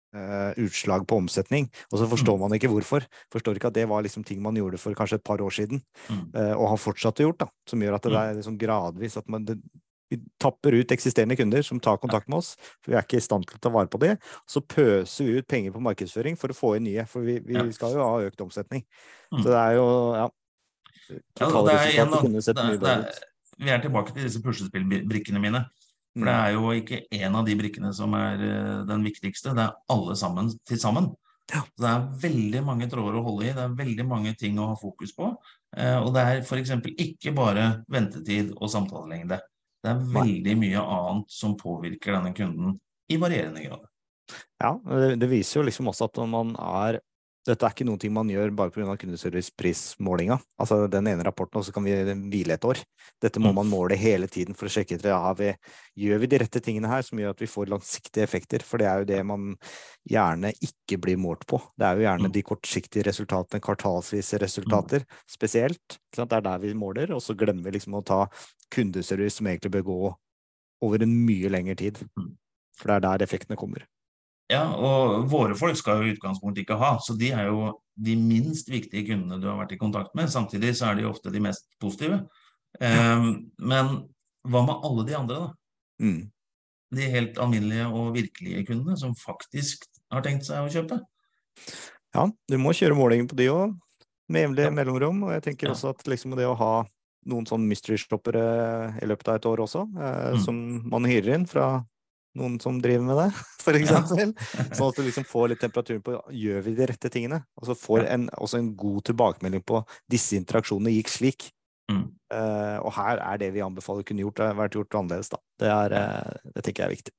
Uh, utslag på omsetning, og så forstår mm. man ikke hvorfor. Forstår ikke at det var liksom ting man gjorde for kanskje et par år siden, uh, og har fortsatt gjort, da, som gjør at det er liksom gradvis at man det, vi tapper ut eksisterende kunder som tar kontakt med oss, for vi er ikke i stand til å ta vare på det. Så pøser vi ut penger på markedsføring for å få inn nye, for vi, vi skal jo ha økt omsetning. Mm. Så det er jo, ja, Vi er tilbake til disse puslespillbrikkene mine. For det mm. er jo ikke én av de brikkene som er eh, den viktigste, det er alle sammen til sammen. Så det er veldig mange tråder å holde i, det er veldig mange ting å ha fokus på. Eh, og det er f.eks. ikke bare ventetid og samtalelengde. Det er veldig mye annet som påvirker denne kunden i varierende grad. Ja, det, viser jo liksom også at når man er Dette er ikke noe man gjør bare pga. kundeserviceprismålinga. Altså den ene rapporten, og så kan vi hvile et år. Dette må Mm. man måle hele tiden for å sjekke etter ja, vi, gjør vi de rette tingene her som gjør at vi får langsiktige effekter. For det er jo det man gjerne ikke blir målt på. Det er jo gjerne Mm. de kortsiktige resultatene, kvartalsvise resultater spesielt. Ikke sant? Det er der vi måler, og så glemmer vi liksom å ta kundeservice som egentlig bør gå over en mye lengre tid. Mm. For det er der effektene kommer. Ja, og våre folk skal jo i utgangspunktet ikke ha, så de er jo de minst viktige kundene du har vært i kontakt med. Samtidig så er de ofte de mest positive. Ehm, men hva med alle de andre, da? Mm. De helt alminnelige og virkelige kundene som faktisk har tenkt seg å kjøpe? Ja, du må kjøre målinger på de òg, med jevnlig Ja. mellomrom. Og jeg tenker Ja. også at liksom det å ha noen sånn mystery-stoppere i løpet av et år også, eh, Mm. som man hyrer inn fra noen som driver med det, eksempel. Sånn at du liksom får litt temperatur på gjør vi de rette tingene. Og så får en, også en god tilbakemelding på disse interaksjonene gikk slik. Mm. Uh, og her er det vi anbefaler kunne gjort, vært gjort annerledes, da. Det, er, uh, det tenker jeg er viktig.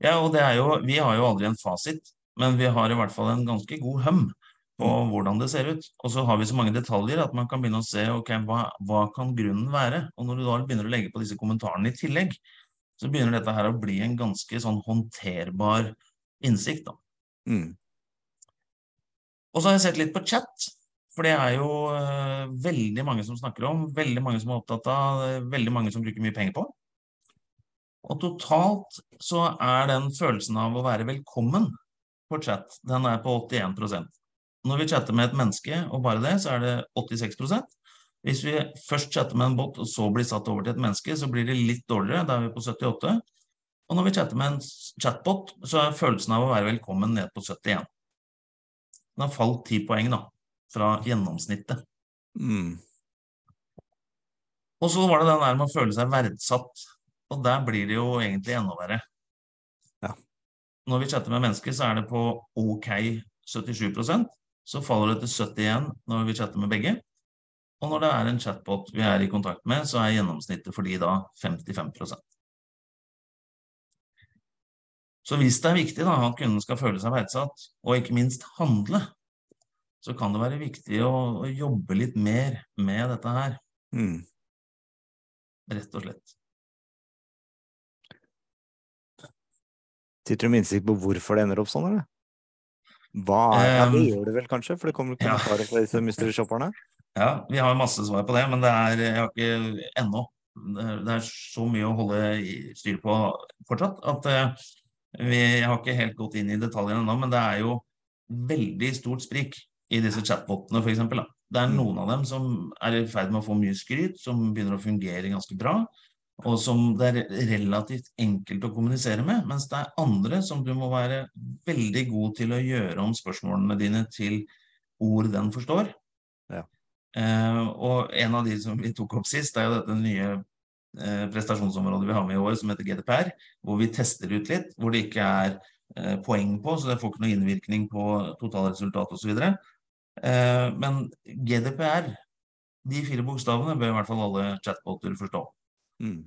Ja, og det er jo, vi har jo aldri en fasit, men vi har i hvert fall en ganske god høm på hvordan det ser ut. Og så har vi så mange detaljer at man kan begynne å se ok, hva, hva kan grunnen være. Og når du da begynner å legge på disse kommentarene i tillegg, så begynner dette her å bli en ganske sånn håndterbar innsikt. da. Mm. Og så har jeg sett litt på chat, for det er jo uh, veldig mange som snakker om, veldig mange som er opptatt av, veldig mange som bruker mye penger på. Og totalt så er den følelsen av å være velkommen på chat, den er på 81% Når vi chatter med et menneske og bare det, så er det 86 Hvis vi først chatter med en bot og så blir satt over til et menneske, så blir det litt dårligere, da er vi på 78 Og når vi chatter med en chatbot, så er følelsen av å være velkommen ned på 71 Den har falt 10 poeng da, fra gjennomsnittet. Mm. Og så var det den der med å føle seg verdsatt. Og der blir det jo egentlig enda verre. Ja. Når vi chatter med mennesker, så er det på OK 77% Så faller det til 71 når vi chatter med begge. Og når det er en chatbot vi er i kontakt med, så er gjennomsnittet for de da 55% Så hvis det er viktig da, at kunden skal føle seg verdsatt, og ikke minst handle, så kan det være viktig å, å jobbe litt mer med dette her, Mm. rett og slett. Sitter du med innsikt på hvorfor det ender opp sånn, eller? Hva er, ja, det Um, gjør det vel kanskje, for det kommer ja. kommentarer fra disse mystery shopperne? Ja, vi har masse svar på det, men det er, jeg har ikke ennå. Det er, så mye å holde styr på fortsatt at eh, vi har ikke helt gått inn i detaljene ennå, men det er jo veldig stort sprik i disse chatbotene, f.eks. Det er noen av dem som er i ferd med å få mye skryt, som begynner å fungere ganske bra, og som det er relativt enkelt å kommunisere med, mens det er andre som du må være veldig god til å gjøre om spørsmålene dine til ord den forstår. Eh, og en av de som vi tok opp sist, er jo dette nye eh, prestasjonsområdet vi har med i år, som heter GDPR, hvor vi tester ut litt, hvor det ikke er eh, poeng på, så det får ikke noe innvirkning på totalresultat osv. Eh, men GDPR, de fire bokstavene, bør i hvert fall alle chatboter forstå. Mm.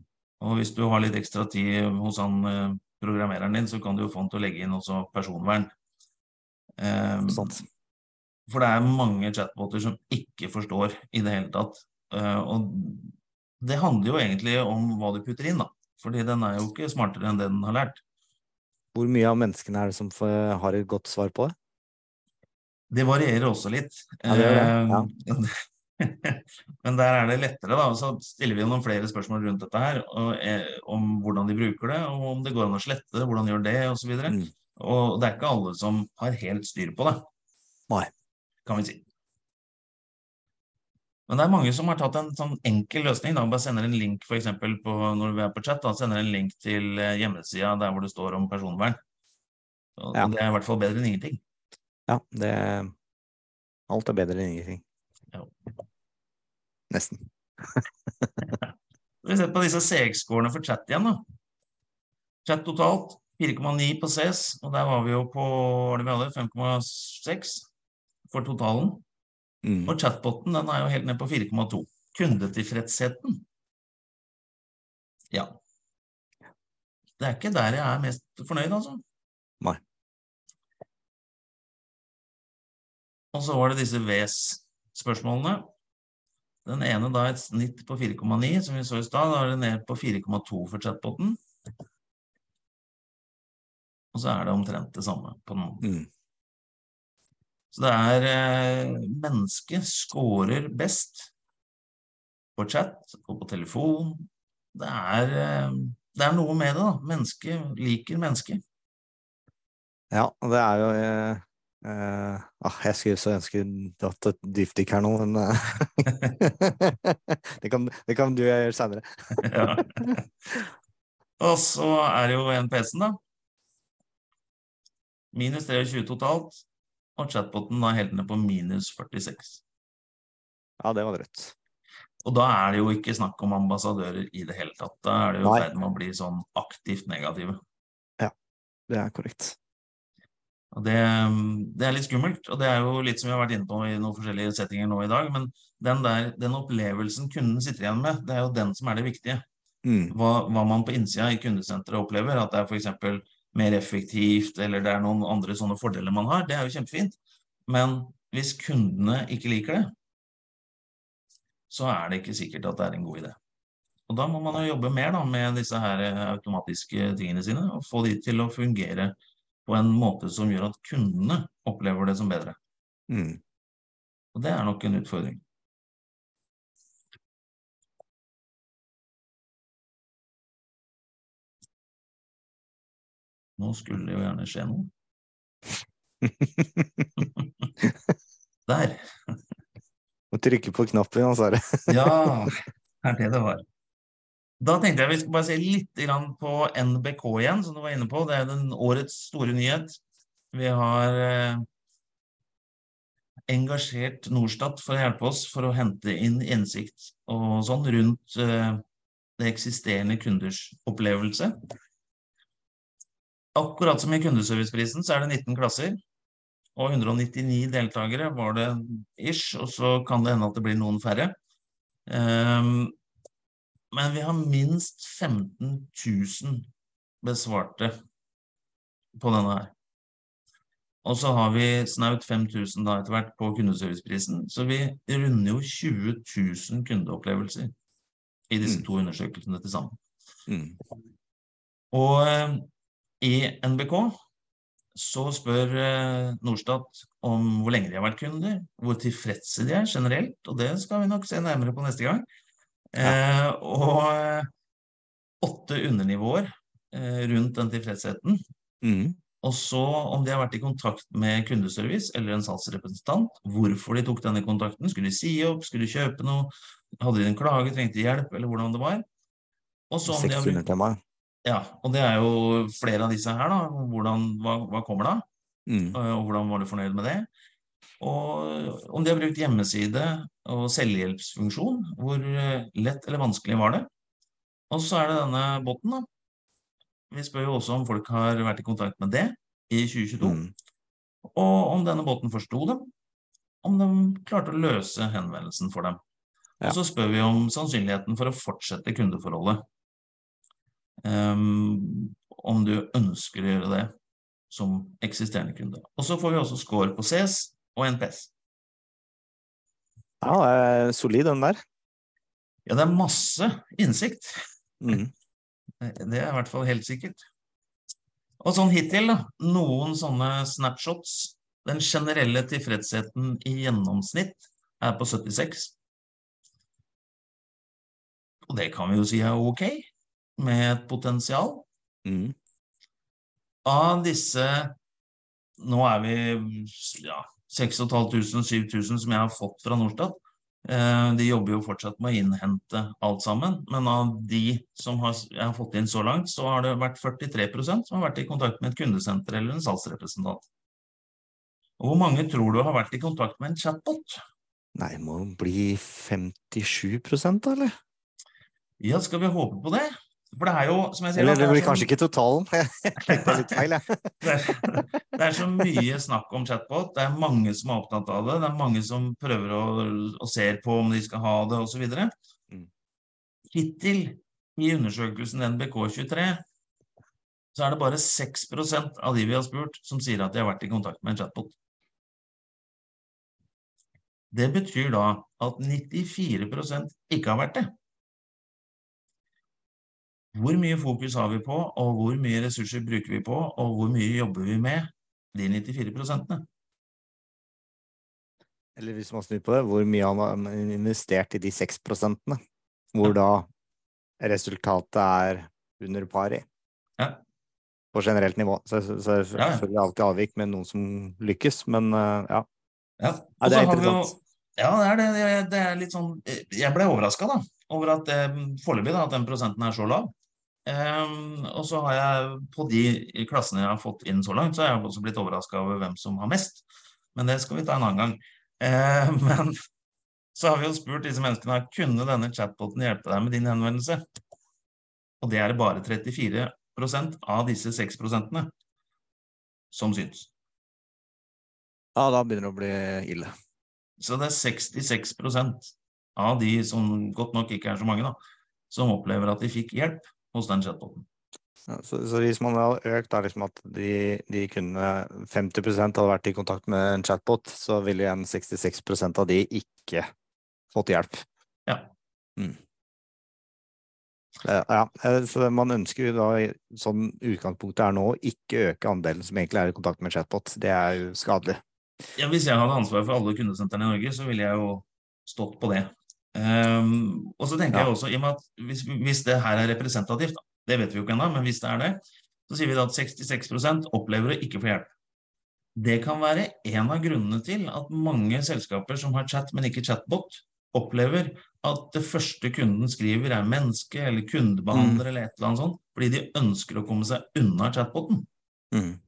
Og hvis du har litt ekstra tid hos han programmereren din, så kan du jo få han til å legge inn også personvern. Eh, Sant. For det er mange chatboter som ikke forstår i det hele tatt. Eh, og det handler jo egentlig om hva du putter inn, da. Fordi den er jo ikke smartere enn det den har lært. Hvor mye av menneskene er det som har et godt svar på det? Det varierer også litt. Ja, det gjør Ja. Men der er det lettere, da. Så stiller vi noen flere spørsmål rundt dette her. Og, eh, om hvordan de bruker det, og om det går an å slette det, hvordan de gjør det, osv. Og, Mm. og det er ikke alle som har helt styr på det. Nei. Kan vi si. Men det er mange som har tatt en sånn enkel løsning. da, Bare sender en link for eksempel, på, når vi er på chat. da, Sender en link til eh, hjemmesida der hvor det står om personvern. Og, Ja. Det er i hvert fall bedre enn ingenting. Ja, det Alt er bedre enn ingenting. Ja. Nesten. Vi ser på disse CX-scorene for chat igjen. da. Chat totalt 4,9 på CS, og der var vi jo på hva var det vi hadde, 5,6 for totalen. Mm. Og chatboten den er jo helt ned på 4,2. Kundetilfredsheten Ja. Det er ikke der jeg er mest fornøyd, altså. Nei. Og så var det disse VES-spørsmålene. Den ene da et snitt på 4,9, som vi så i stad. Da er det ned på 4,2 for chatboten. Og så er det omtrent det samme på den. Mm. Så det er eh, Mennesket scorer best på chat og på telefon. Det er, eh, det er noe med det, da. Mennesket liker mennesket. Ja, det er jo eh, eh, ah, Jeg skulle så ønske det hatt et dypdykk her nå, men eh, det, kan, det kan du gjøre seinere. ja. Og så er det jo en PC-en, da. Minus 23 totalt. Og chatboten da helt ned på minus 46. Ja, det var drøyt. Og da er det jo ikke snakk om ambassadører i det hele tatt. Da er det jo i ferd med å bli sånn aktivt negative. Det er korrekt. Og det, det er litt skummelt, og det er jo litt som vi har vært inne på i noen forskjellige settinger nå i dag, men den, der, den opplevelsen kunden sitter igjen med, det er jo den som er det viktige. Mm. Hva, hva man på innsida i kundesenteret opplever, at det er f.eks. mer effektivt, eller det er noen andre sånne fordeler man har, det er jo kjempefint. Men hvis kundene ikke liker det, så er det ikke sikkert at det er en god idé. Og da må man jo jobbe mer da, med disse her eh, automatiske tingene sine, og få de til å fungere på en måte som gjør at kundene opplever det som bedre. Mm. Og det er nok en utfordring. Nå skulle det jo gjerne skje noe. Der. Må trykke på knappen, han sa det. Ja, det er det det var. Da tenkte jeg vi skulle bare se litt på NBK igjen, som du var inne på. Det er den årets store nyhet. Vi har eh, engasjert Norstat for å hjelpe oss for å hente inn innsikt og sånn rundt eh, det eksisterende kunders opplevelse. Akkurat som i kundeserviceprisen så er det 19 klasser, og 199 deltakere var det ish, og så kan det hende at det blir noen færre. Um, men vi har minst 15 000 besvarte på denne her. Og så har vi snaut 5000 da etter hvert på kundeserviceprisen, så vi runder jo 20 000 kundeopplevelser i disse Mm. to undersøkelsene til sammen. Mm. Og eh, i NBK så spør eh, Norstat om hvor lenge de har vært kunder, hvor tilfredse de er generelt, og det skal vi nok se nærmere på neste gang. Eh, og eh, åtte undernivåer eh, rundt den tilfredsheten. Mm. Og så om de har vært i kontakt med kundeservice eller en salgsrepresentant, hvorfor de tok denne kontakten, skulle de si opp, skulle de kjøpe noe, hadde de en klage, trengte de hjelp, eller hvordan det var. Og så om de har brukt 600-temaet. Ja, og det er jo flere av disse her, da. Hvordan, hva, hva kommer da? Mm. Eh, Og hvordan var du fornøyd med det? Og om de har brukt hjemmeside og selvhjelpsfunksjon, hvor eh, lett eller vanskelig var det? Og så er det denne boten, da. Vi spør jo også om folk har vært i kontakt med det i 2022, Mm. og om denne boten forsto dem, om de klarte å løse henvendelsen for dem. Ja. Og så spør vi om sannsynligheten for å fortsette kundeforholdet. Ehm, om du ønsker å gjøre det som eksisterende kunde. Og så får vi også score på CS og NPS. Ja, det er solid, den der. Ja, det er masse innsikt. Mm. Det er i hvert fall helt sikkert. Og sånn hittil, da. Noen sånne snapshots. Den generelle tilfredsheten i gjennomsnitt er på 76. Og det kan vi jo si er ok, med et potensial. Mm. Av disse Nå er vi ja, 6500-7000 som jeg har fått fra Norstat. Eh, de jobber jo fortsatt med å innhente alt sammen. Men av de som har, jeg har fått inn så langt, så har det vært 43% som har vært i kontakt med et kundesenter eller en salgsrepresentant. Og hvor mange tror du har vært i kontakt med en chatbot? Nei, må bli 57 da, eller? Ja, skal vi håpe på det? For det er jo, som jeg sier Eller det blir kanskje ikke totalen. Jeg tenkte litt feil, jeg. det er, det er så mye snakk om chatbot. Det er mange som er opptatt av det. Det er mange som prøver å, og ser på om de skal ha det, osv. Mm. Hittil i undersøkelsen NBK23 så er det bare 6% av de vi har spurt, som sier at de har vært i kontakt med en chatbot. Det betyr da at 94% ikke har vært det. Hvor mye fokus har vi på, og hvor mye ressurser bruker vi på, og hvor mye jobber vi med de 94 prosentene? Eller hvis man snur på det, hvor mye har man investert i de 6 prosentene? Hvor da resultatet er under i? Ja. På generelt nivå. Så, så, så Ja, ja. selvfølgelig alltid avvik med noen som lykkes, men eh, ja. Ja, det er har interessant. Ja, det er det. Det- Det er litt sånn Jeg ble overraska, da, over at eh, foreløpig da, at den prosenten er så lav. Ehm, og så har jeg på de klassene jeg har fått inn så langt, så har jeg også blitt overraska over hvem som har mest. Men det skal vi ta en annen gang. Uh, men så har vi jo spurt disse menneskene kunne denne chatboten hjelpe deg med din henvendelse. Og det er det bare 34% av disse 6 prosentene som syns. ja, da begynner det å bli ille. Så det er 66% av de som godt nok ikke er så mange, da, som opplever at de fikk hjelp hos den chatboten. Ja, så, så hvis man hadde økt da liksom at de, de kunne 50 hadde vært i kontakt med en chatbot, så ville igjen 66% av de ikke fått hjelp. Ja. Mm. Eh, Ja, eh, så man ønsker jo da, sånn utgangspunktet er nå, ikke øke andelen som egentlig er i kontakt med chatbot. Det er jo skadelig. ja, Hvis jeg hadde ansvaret for alle kundesentrene i Norge, så ville jeg jo stått på det. Ehm, og så tenker Ja. jeg også, i og med at hvis, hvis det her er representativt, det vet vi jo ikke ennå, men hvis det er det, så sier vi da at 66 opplever å ikke få hjelp. Det kan være en av grunnene til at mange selskaper som har chat, men ikke chatbot, opplever at det første kunden skriver er menneske eller kundebehandler eller et eller annet sånt, fordi de ønsker å komme seg unna chatboten. Mm.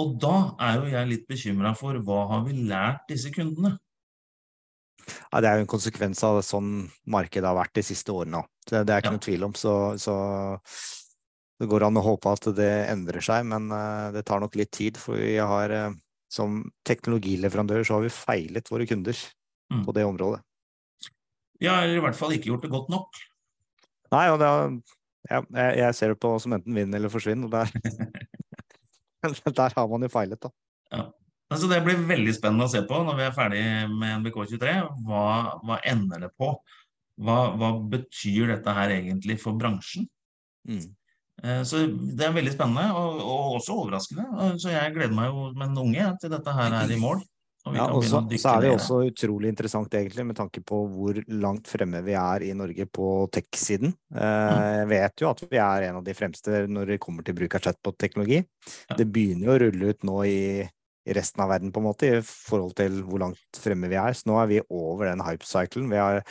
Og da er jo jeg litt bekymra for hva har vi lært disse kundene? Ja, det er jo en konsekvens av sånn markedet har vært de siste årene òg. Det, det er ikke Ja. noe tvil om. Så, så det går an å håpe at det endrer seg, men eh, det tar nok litt tid. For vi har eh, som teknologileverandør så har vi feilet våre kunder Mm. på det området. Ja, eller i hvert fall ikke gjort det godt nok. Nei, og det er, ja, jeg, ser det på som enten vinn eller forsvinn, og der, der har man jo feilet, da. Altså, det blir veldig spennende å se på når vi er ferdig med NBK23. Hva, hva ender det på? Hva, hva betyr dette her egentlig for bransjen? Mm. Eh, Så det er veldig spennende, og, og også overraskende. Så jeg gleder meg jo med en unge til dette her er i mål. Og Ja, og så, så er det ned. også utrolig interessant egentlig med tanke på hvor langt fremme vi er i Norge på tech-siden. Eh, Jeg vet jo at vi er en av de fremste når det kommer til bruk av chatbot-teknologi. Det begynner jo å rulle ut nå i resten av verden på en måte i forhold til hvor langt fremme vi er. Så nå er vi over den hype-cyclen. Vi har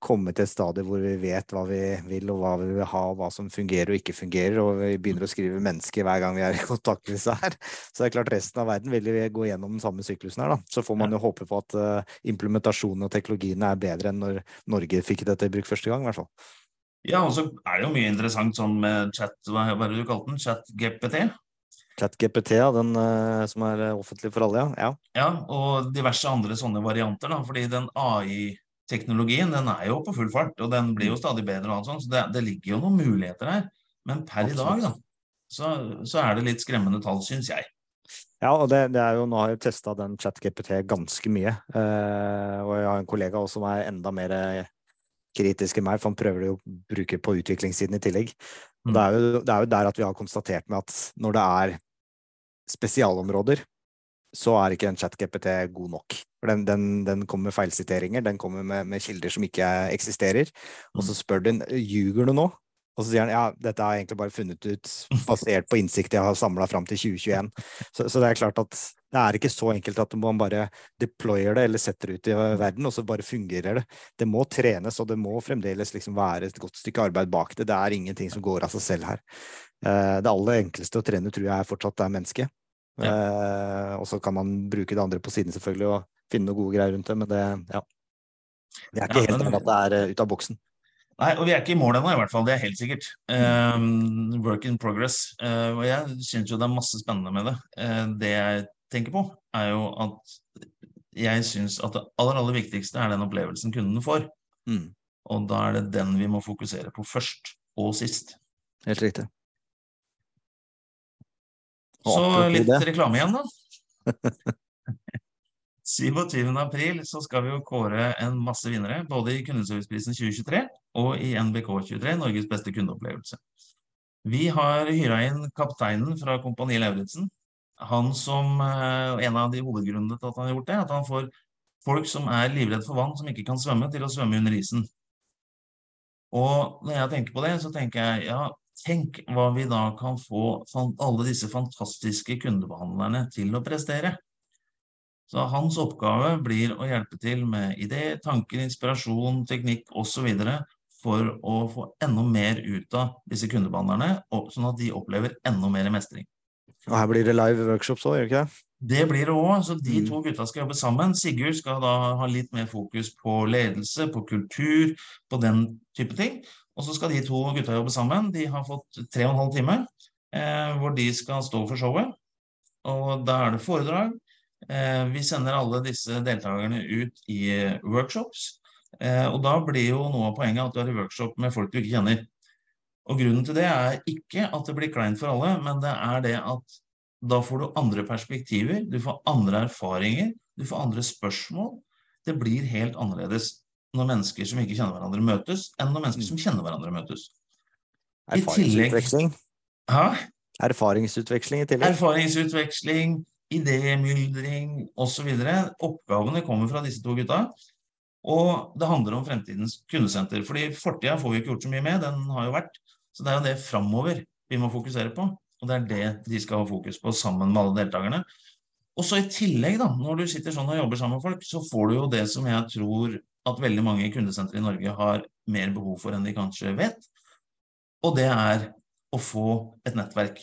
kommet til et stadie hvor vi vet hva vi vil og hva vi vil ha, og hva som fungerer og ikke fungerer, og vi begynner å skrive mennesker hver gang vi er i kontakt med disse her. Så det er klart resten av verden vil vi gå gjennom den samme syklusen her, da. Så får man jo håpe på at eh, implementasjonen og teknologiene er bedre enn når Norge fikk dette i bruk første gang, i hvert fall. Ja, og så er det jo mye interessant sånn med chat, hva hva er det du kalte den? Chat-GPT? ChatGPT, ja, den eh, som er eh, offentlig for alle, ja. ja. Og diverse andre sånne varianter, da, fordi den AI-teknologien den er jo på full fart, og den blir jo Mm. stadig bedre og alt sånt, så det, det ligger jo noen muligheter her. Men per i dag, da, så, så er det litt skremmende tall, syns jeg. Ja, og det, det er jo, nå har jeg testa den ChatGPT ganske mye. eh, og jeg har en kollega også som er enda mer eh, kritisk enn meg, for han prøver det jo å bruke på utviklingssiden i tillegg. Mm. det, er jo, det er jo der at vi har konstatert med at når det er spesialområder, så er ikke den ChatGPT god nok. For den, den, den kommer med feilsiteringer, den kommer med, med kilder som ikke eksisterer. Og så spør den ljuger du nå? Og så sier han ja, dette har jeg egentlig bare funnet ut basert på innsikt jeg har samla fram til 2021. Så, så det er klart at det er ikke så enkelt at man bare deployer det eller setter det ut i verden, og så bare fungerer det. Det må trenes, og det må fremdeles liksom være et godt stykke arbeid bak det. Det er ingenting som går av seg selv her. Eh, Det aller enkleste å trene tror jeg fortsatt er mennesket. Eh, og så kan man bruke det andre på siden selvfølgelig og finne noen gode greier rundt det, men det, ja. Vi er ikke Ja, helt enig at det er eh, ut av boksen. Nei, og vi er ikke i mål ennå, i hvert fall. Det er helt sikkert. Um, work in progress. Uh, og jeg syns jo det er masse spennende med det. Uh, det jeg tenker på, er jo at jeg syns at det aller, aller viktigste er den opplevelsen kundene får. Mm, Og da er det den vi må fokusere på først og sist. helt riktig. Så litt reklame igjen, da. 27. april så skal vi jo kåre en masse vinnere, både i Kundeserviceprisen 2023 og i NBK23, Norges beste kundeopplevelse. Vi har hyra inn kapteinen fra Kompani Lauritzen. Han som eh, En av de hovedgrunnene til at han har gjort det, er at han får folk som er livredd for vann, som ikke kan svømme, til å svømme under isen. Og når jeg tenker på det, så tenker jeg ja, tenk hva vi da kan få alle disse fantastiske kundebehandlerne til å prestere. Så hans oppgave blir å hjelpe til med idé, tanker, inspirasjon, teknikk osv. for å få enda mer ut av disse kundebehandlerne, sånn at de opplever enda mer mestring. Og her blir det live workshops òg, gjør det ikke det? Det blir det òg. Så de Mm. to gutta skal jobbe sammen. Sigurd skal da ha litt mer fokus på ledelse, på kultur, på den type ting. Og så skal de to gutta jobbe sammen. De har fått tre og en halv time eh, hvor de skal stå for showet. Og da er det foredrag. Eh, vi sender alle disse deltakerne ut i workshops. Eh, og da blir jo noe av poenget at du er i workshop med folk du ikke kjenner. Og grunnen til det er ikke at det blir kleint for alle, men det er det at da får du andre perspektiver, du får andre erfaringer, du får andre spørsmål. Det blir helt annerledes når mennesker som ikke kjenner hverandre møtes, enn når mennesker som kjenner hverandre møtes. I Erfaringsutveksling. Hæ? Erfaringsutveksling i tillegg. Erfaringsutveksling, idémyldring osv. Oppgavene kommer fra disse to gutta. Og det handler om fremtidens kundesenter. fordi fortida får vi ikke gjort så mye med, den har jo vært. Så det er jo det framover vi må fokusere på. Og det er det de skal ha fokus på sammen med alle deltakerne. Og så i tillegg, da, når du sitter sånn og jobber sammen med folk, så får du jo det som jeg tror at veldig mange kundesentre i Norge har mer behov for enn de kanskje vet. Og det er å få et nettverk.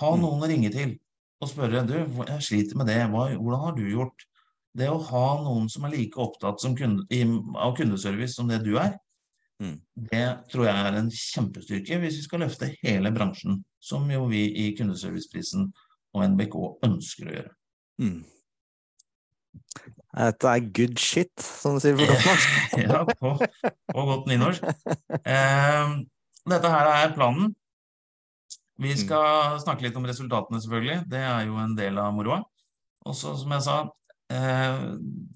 Ha Mm. noen å ringe til og spørre du, jeg sliter med det, Hva, hvordan har du gjort? Det å ha noen som er like opptatt som kunde, i, av kundeservice som det du er, Mm. det tror jeg er en kjempestyrke hvis vi skal løfte hele bransjen, som jo vi i Kundeserviceprisen og NBK ønsker å gjøre. Mm. Dette er good shit, som du sier på godt norsk. ja, på, på godt nynorsk. Eh, dette her er planen. Vi skal snakke litt om resultatene, selvfølgelig. Det er jo en del av moroa. Og så, som jeg sa, eh,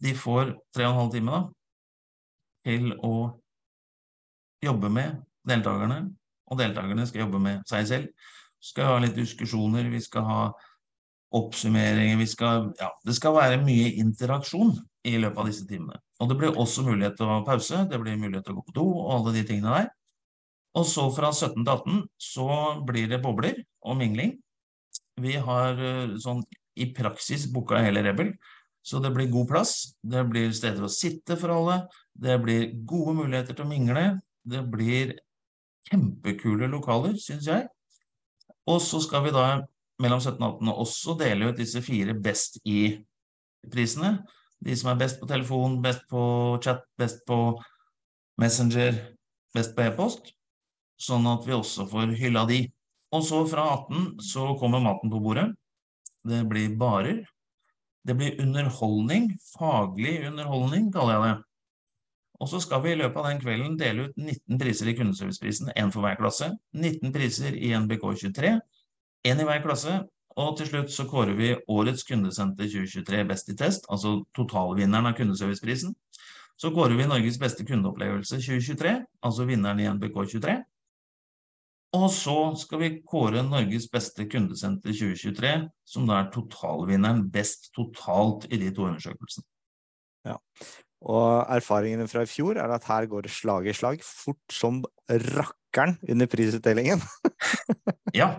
de får tre og en halv time da, til å jobbe med deltakerne, og deltakerne skal jobbe med seg selv. Vi skal ha litt diskusjoner, vi skal ha oppsummeringer, vi skal, ja, det skal være mye interaksjon i løpet av disse timene. Og det blir også mulighet til å pause, det blir mulighet til å gå på do og alle de tingene der. Og så fra 17 til 18 så blir det bobler og mingling. Vi har eh, sånn i praksis booka hele Rebel, så det blir god plass. Det blir steder å sitte for alle. Det blir gode muligheter til å mingle. Det blir kjempekule lokaler, syns jeg. Og så skal vi da mellom 17 og 18 også deler ut disse fire best i-prisene. De som er best på telefon, best på chat, best på Messenger, best på e-post. Sånn at vi også får hylla de. Og så fra 18 så kommer maten på bordet. Det blir barer. Det blir underholdning. Faglig underholdning, kaller jeg det. Og så skal vi i løpet av den kvelden dele ut 19 priser i Kundeserviceprisen, én for hver klasse. 19 priser i NBK23, én i hver klasse. Og til slutt så kårer vi Årets kundesenter 2023 Best i test, altså totalvinneren av Kundeserviceprisen. Så kårer vi Norges beste kundeopplevelse 2023, altså vinneren i NBK23. Og så skal vi kåre Norges beste kundesenter 2023, som da er totalvinneren best totalt i de to undersøkelsene. Ja. Og erfaringene fra i fjor er at her går det slag i slag, fort som rakkeren under prisutdelingen. Ja,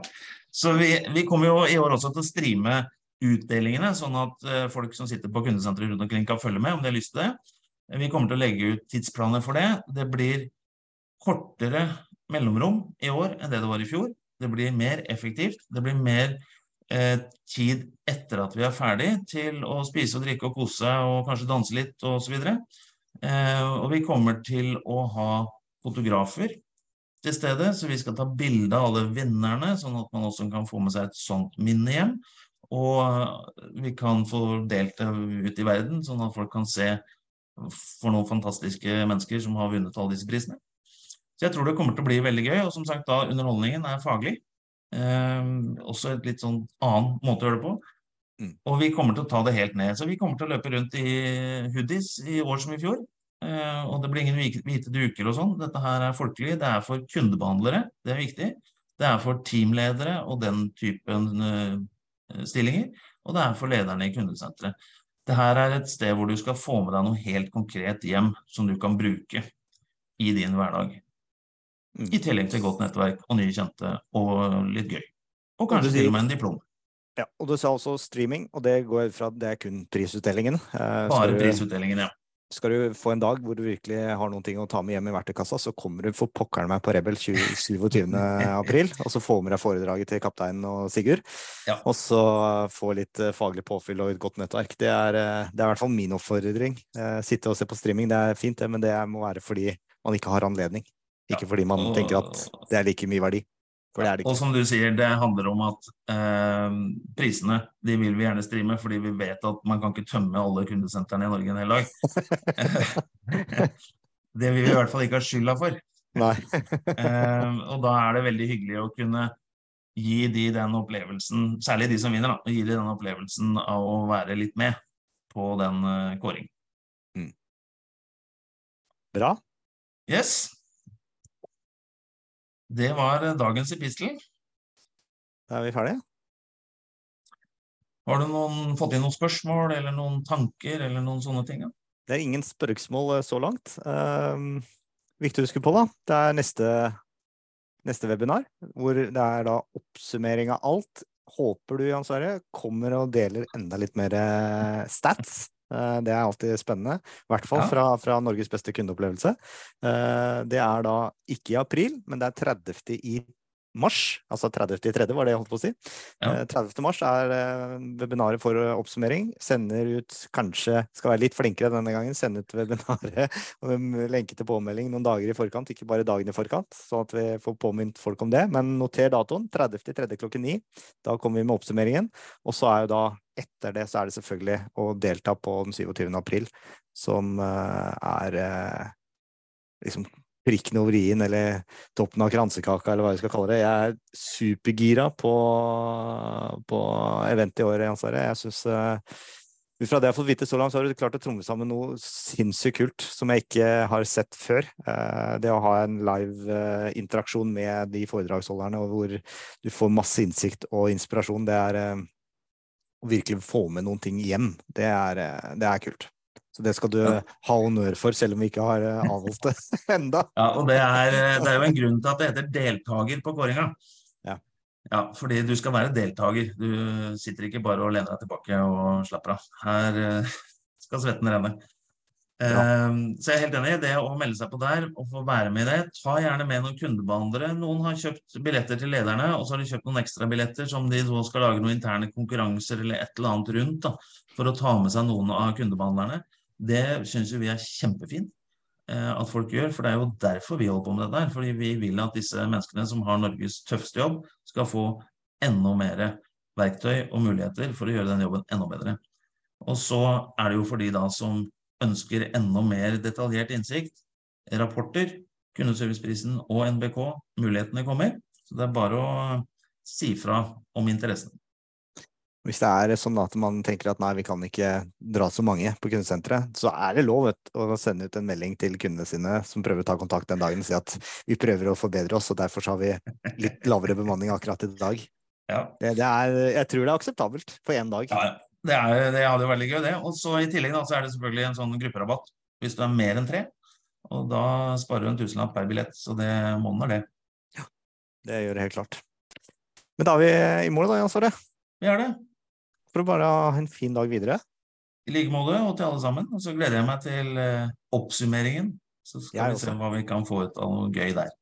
så vi, vi kommer jo i år også til å streame utdelingene, sånn at eh, folk som sitter på kundesenteret rundt omkring kan følge med om de har lyst til det. Vi kommer til å legge ut tidsplaner for det. Det blir kortere mellomrom i år enn det det var i fjor. Det blir mer effektivt. Det blir mer eh, tid etter at vi er ferdig til å spise og drikke og kose og kanskje danse litt og så. Eh, og vi kommer til å ha fotografer til stede, så vi skal ta bilde av alle vinnerne, sånn at man også kan få med seg et sånt minne hjem. Og vi kan få delt det ut i verden, sånn at folk kan se for noen fantastiske mennesker som har vunnet alle disse prisene. Så jeg tror det kommer til å bli veldig gøy, og som sagt da underholdningen er faglig. Eh, også et litt sånn annen måte å gjøre det på. Mm. Og vi kommer til å ta det helt ned. Så vi kommer til å løpe rundt i hoodies i år som i fjor. Eh, og det blir ingen hvite duker og sånn. Dette her er folkelig. Det er for kundebehandlere, det er viktig. Det er for teamledere og den typen eh, stillinger. Og det er for lederne i kundesenteret. Det her er et sted hvor du skal få med deg noe helt konkret hjem som du kan bruke i din hverdag. Mm. I tillegg til godt nettverk og nye kjente og litt gøy. Og kanskje til og med en diplom. Ja, og du sa også streaming, og det går fra det er kun prisutdelingen. Eh, Bare du- prisutdelingen, ja. Skal du få en dag hvor du virkelig har noen ting å ta med hjem i verktøykassa, så kommer du for pokkeren meg på Rebel 27. april, og så får med deg foredraget til kapteinen og Sigurd. Ja. Og så få litt eh, faglig påfyll og et godt nettverk. Det er, eh, det er i hvert fall min oppfordring. Eh, Sitte og se på streaming, det er fint, det, men det må være fordi man ikke har anledning. Ikke fordi man tenker at det er like mye verdi. Det det Og som du sier, det handler om at eh, prisene de vil vi gjerne streame, fordi vi vet at man kan ikke tømme alle kundesentrene i Norge en hel dag. det vil vi i hvert fall ikke ha skylda for. Eh, og da er det veldig hyggelig å kunne gi de den opplevelsen, særlig de som vinner, da, gi de den opplevelsen av å være litt med på den eh, kåring. Bra. Yes. Det var eh, dagens epistel. Da er vi ferdige. Har du noen, fått inn noen spørsmål eller noen tanker eller noen sånne ting? Ja? Det er ingen spørsmål eh, så langt. Um, viktig å huske på, da. Det er neste, neste webinar, hvor det er da oppsummering av alt. Håper du, Jan Sverre, kommer og deler enda litt mer eh, stats. Eh, Det er alltid spennende. I hvert fall fra, fra Norges beste kundeopplevelse. Eh, Det er da ikke i april, men det er 30. i mars. Altså 30. i tredje, var det jeg holdt på å si. Ja. Eh, 30. mars er eh, webinaret for eh, oppsummering. Sender ut kanskje, skal være litt flinkere denne gangen, sende ut webinaret og lenke til påmelding noen dager i forkant, ikke bare dagen i forkant, sånn at vi får påminnet folk om det. Men noter datoen, 30. i tredje klokken 9. Da kommer vi med oppsummeringen. Og så er jo da etter det så er det selvfølgelig å delta på den 27. april, som eh, er eh, liksom prikken over i-en, eller toppen av kransekaka, eller hva vi skal kalle det. Jeg er supergira på, på eventet i år, Jan Sverre. Jeg syns ut fra det jeg har fått vite så langt, så har du klart å tromme sammen noe sinnssykt kult som jeg ikke har sett før. Eh, Det å ha en live eh, interaksjon med de foredragsholderne, og hvor du får masse innsikt og inspirasjon, det er eh, å virkelig få med noen ting hjem. Det er, eh, det er kult. Så det skal du Ja. ha honnør for, selv om vi ikke har eh, avholdt det enda. Ja, og det er, eh, det er jo en grunn til at det heter deltaker på kåringa. Ja. Ja, fordi du skal være deltaker. Du sitter ikke bare og lener deg tilbake og slapper av. Her eh, skal svetten renne. Ja. Eh, Så jeg er helt enig i det å melde seg på der og få være med i det. Ta gjerne med noen kundebehandlere. Noen har kjøpt billetter til lederne, og så har de kjøpt noen ekstrabilletter som de skal lage noen interne konkurranser eller et eller annet rundt da, for å ta med seg noen av kundebehandlerne. Det syns vi er kjempefint eh, at folk gjør, for det er jo derfor vi holder på med dette her. Fordi vi vil at disse menneskene som har Norges tøffeste jobb, skal få enda mer verktøy og muligheter for å gjøre den jobben enda bedre. Og så er det jo for de da som ønsker enda mer detaljert innsikt, rapporter, kundeserviceprisen og NBK, mulighetene kommer. Så det er bare å si fra om interessen. Hvis det er sånn at man tenker at nei, vi kan ikke dra så mange på kundesenteret, så er det lov vet, å sende ut en melding til kundene sine som prøver å ta kontakt den dagen og si at vi prøver å forbedre oss, og derfor så har vi litt lavere bemanning akkurat i dag. Ja, Det, det er, jeg tror det er akseptabelt på én dag. ja, ja. Det, er, det hadde jo vært gøy, det. Og så i tillegg da, så er det selvfølgelig en sånn grupperabatt hvis du er mer enn tre. Og da sparer du en tusenlapp per billett, så det monner det. Det gjør det helt klart. Men da er vi i mål da, Jan Sverre. Vi er det. For å bare ha en fin dag videre. I like måte, og til alle sammen. Og så gleder jeg meg til eh, oppsummeringen. Så skal vi se hva vi kan få ut av noe gøy der.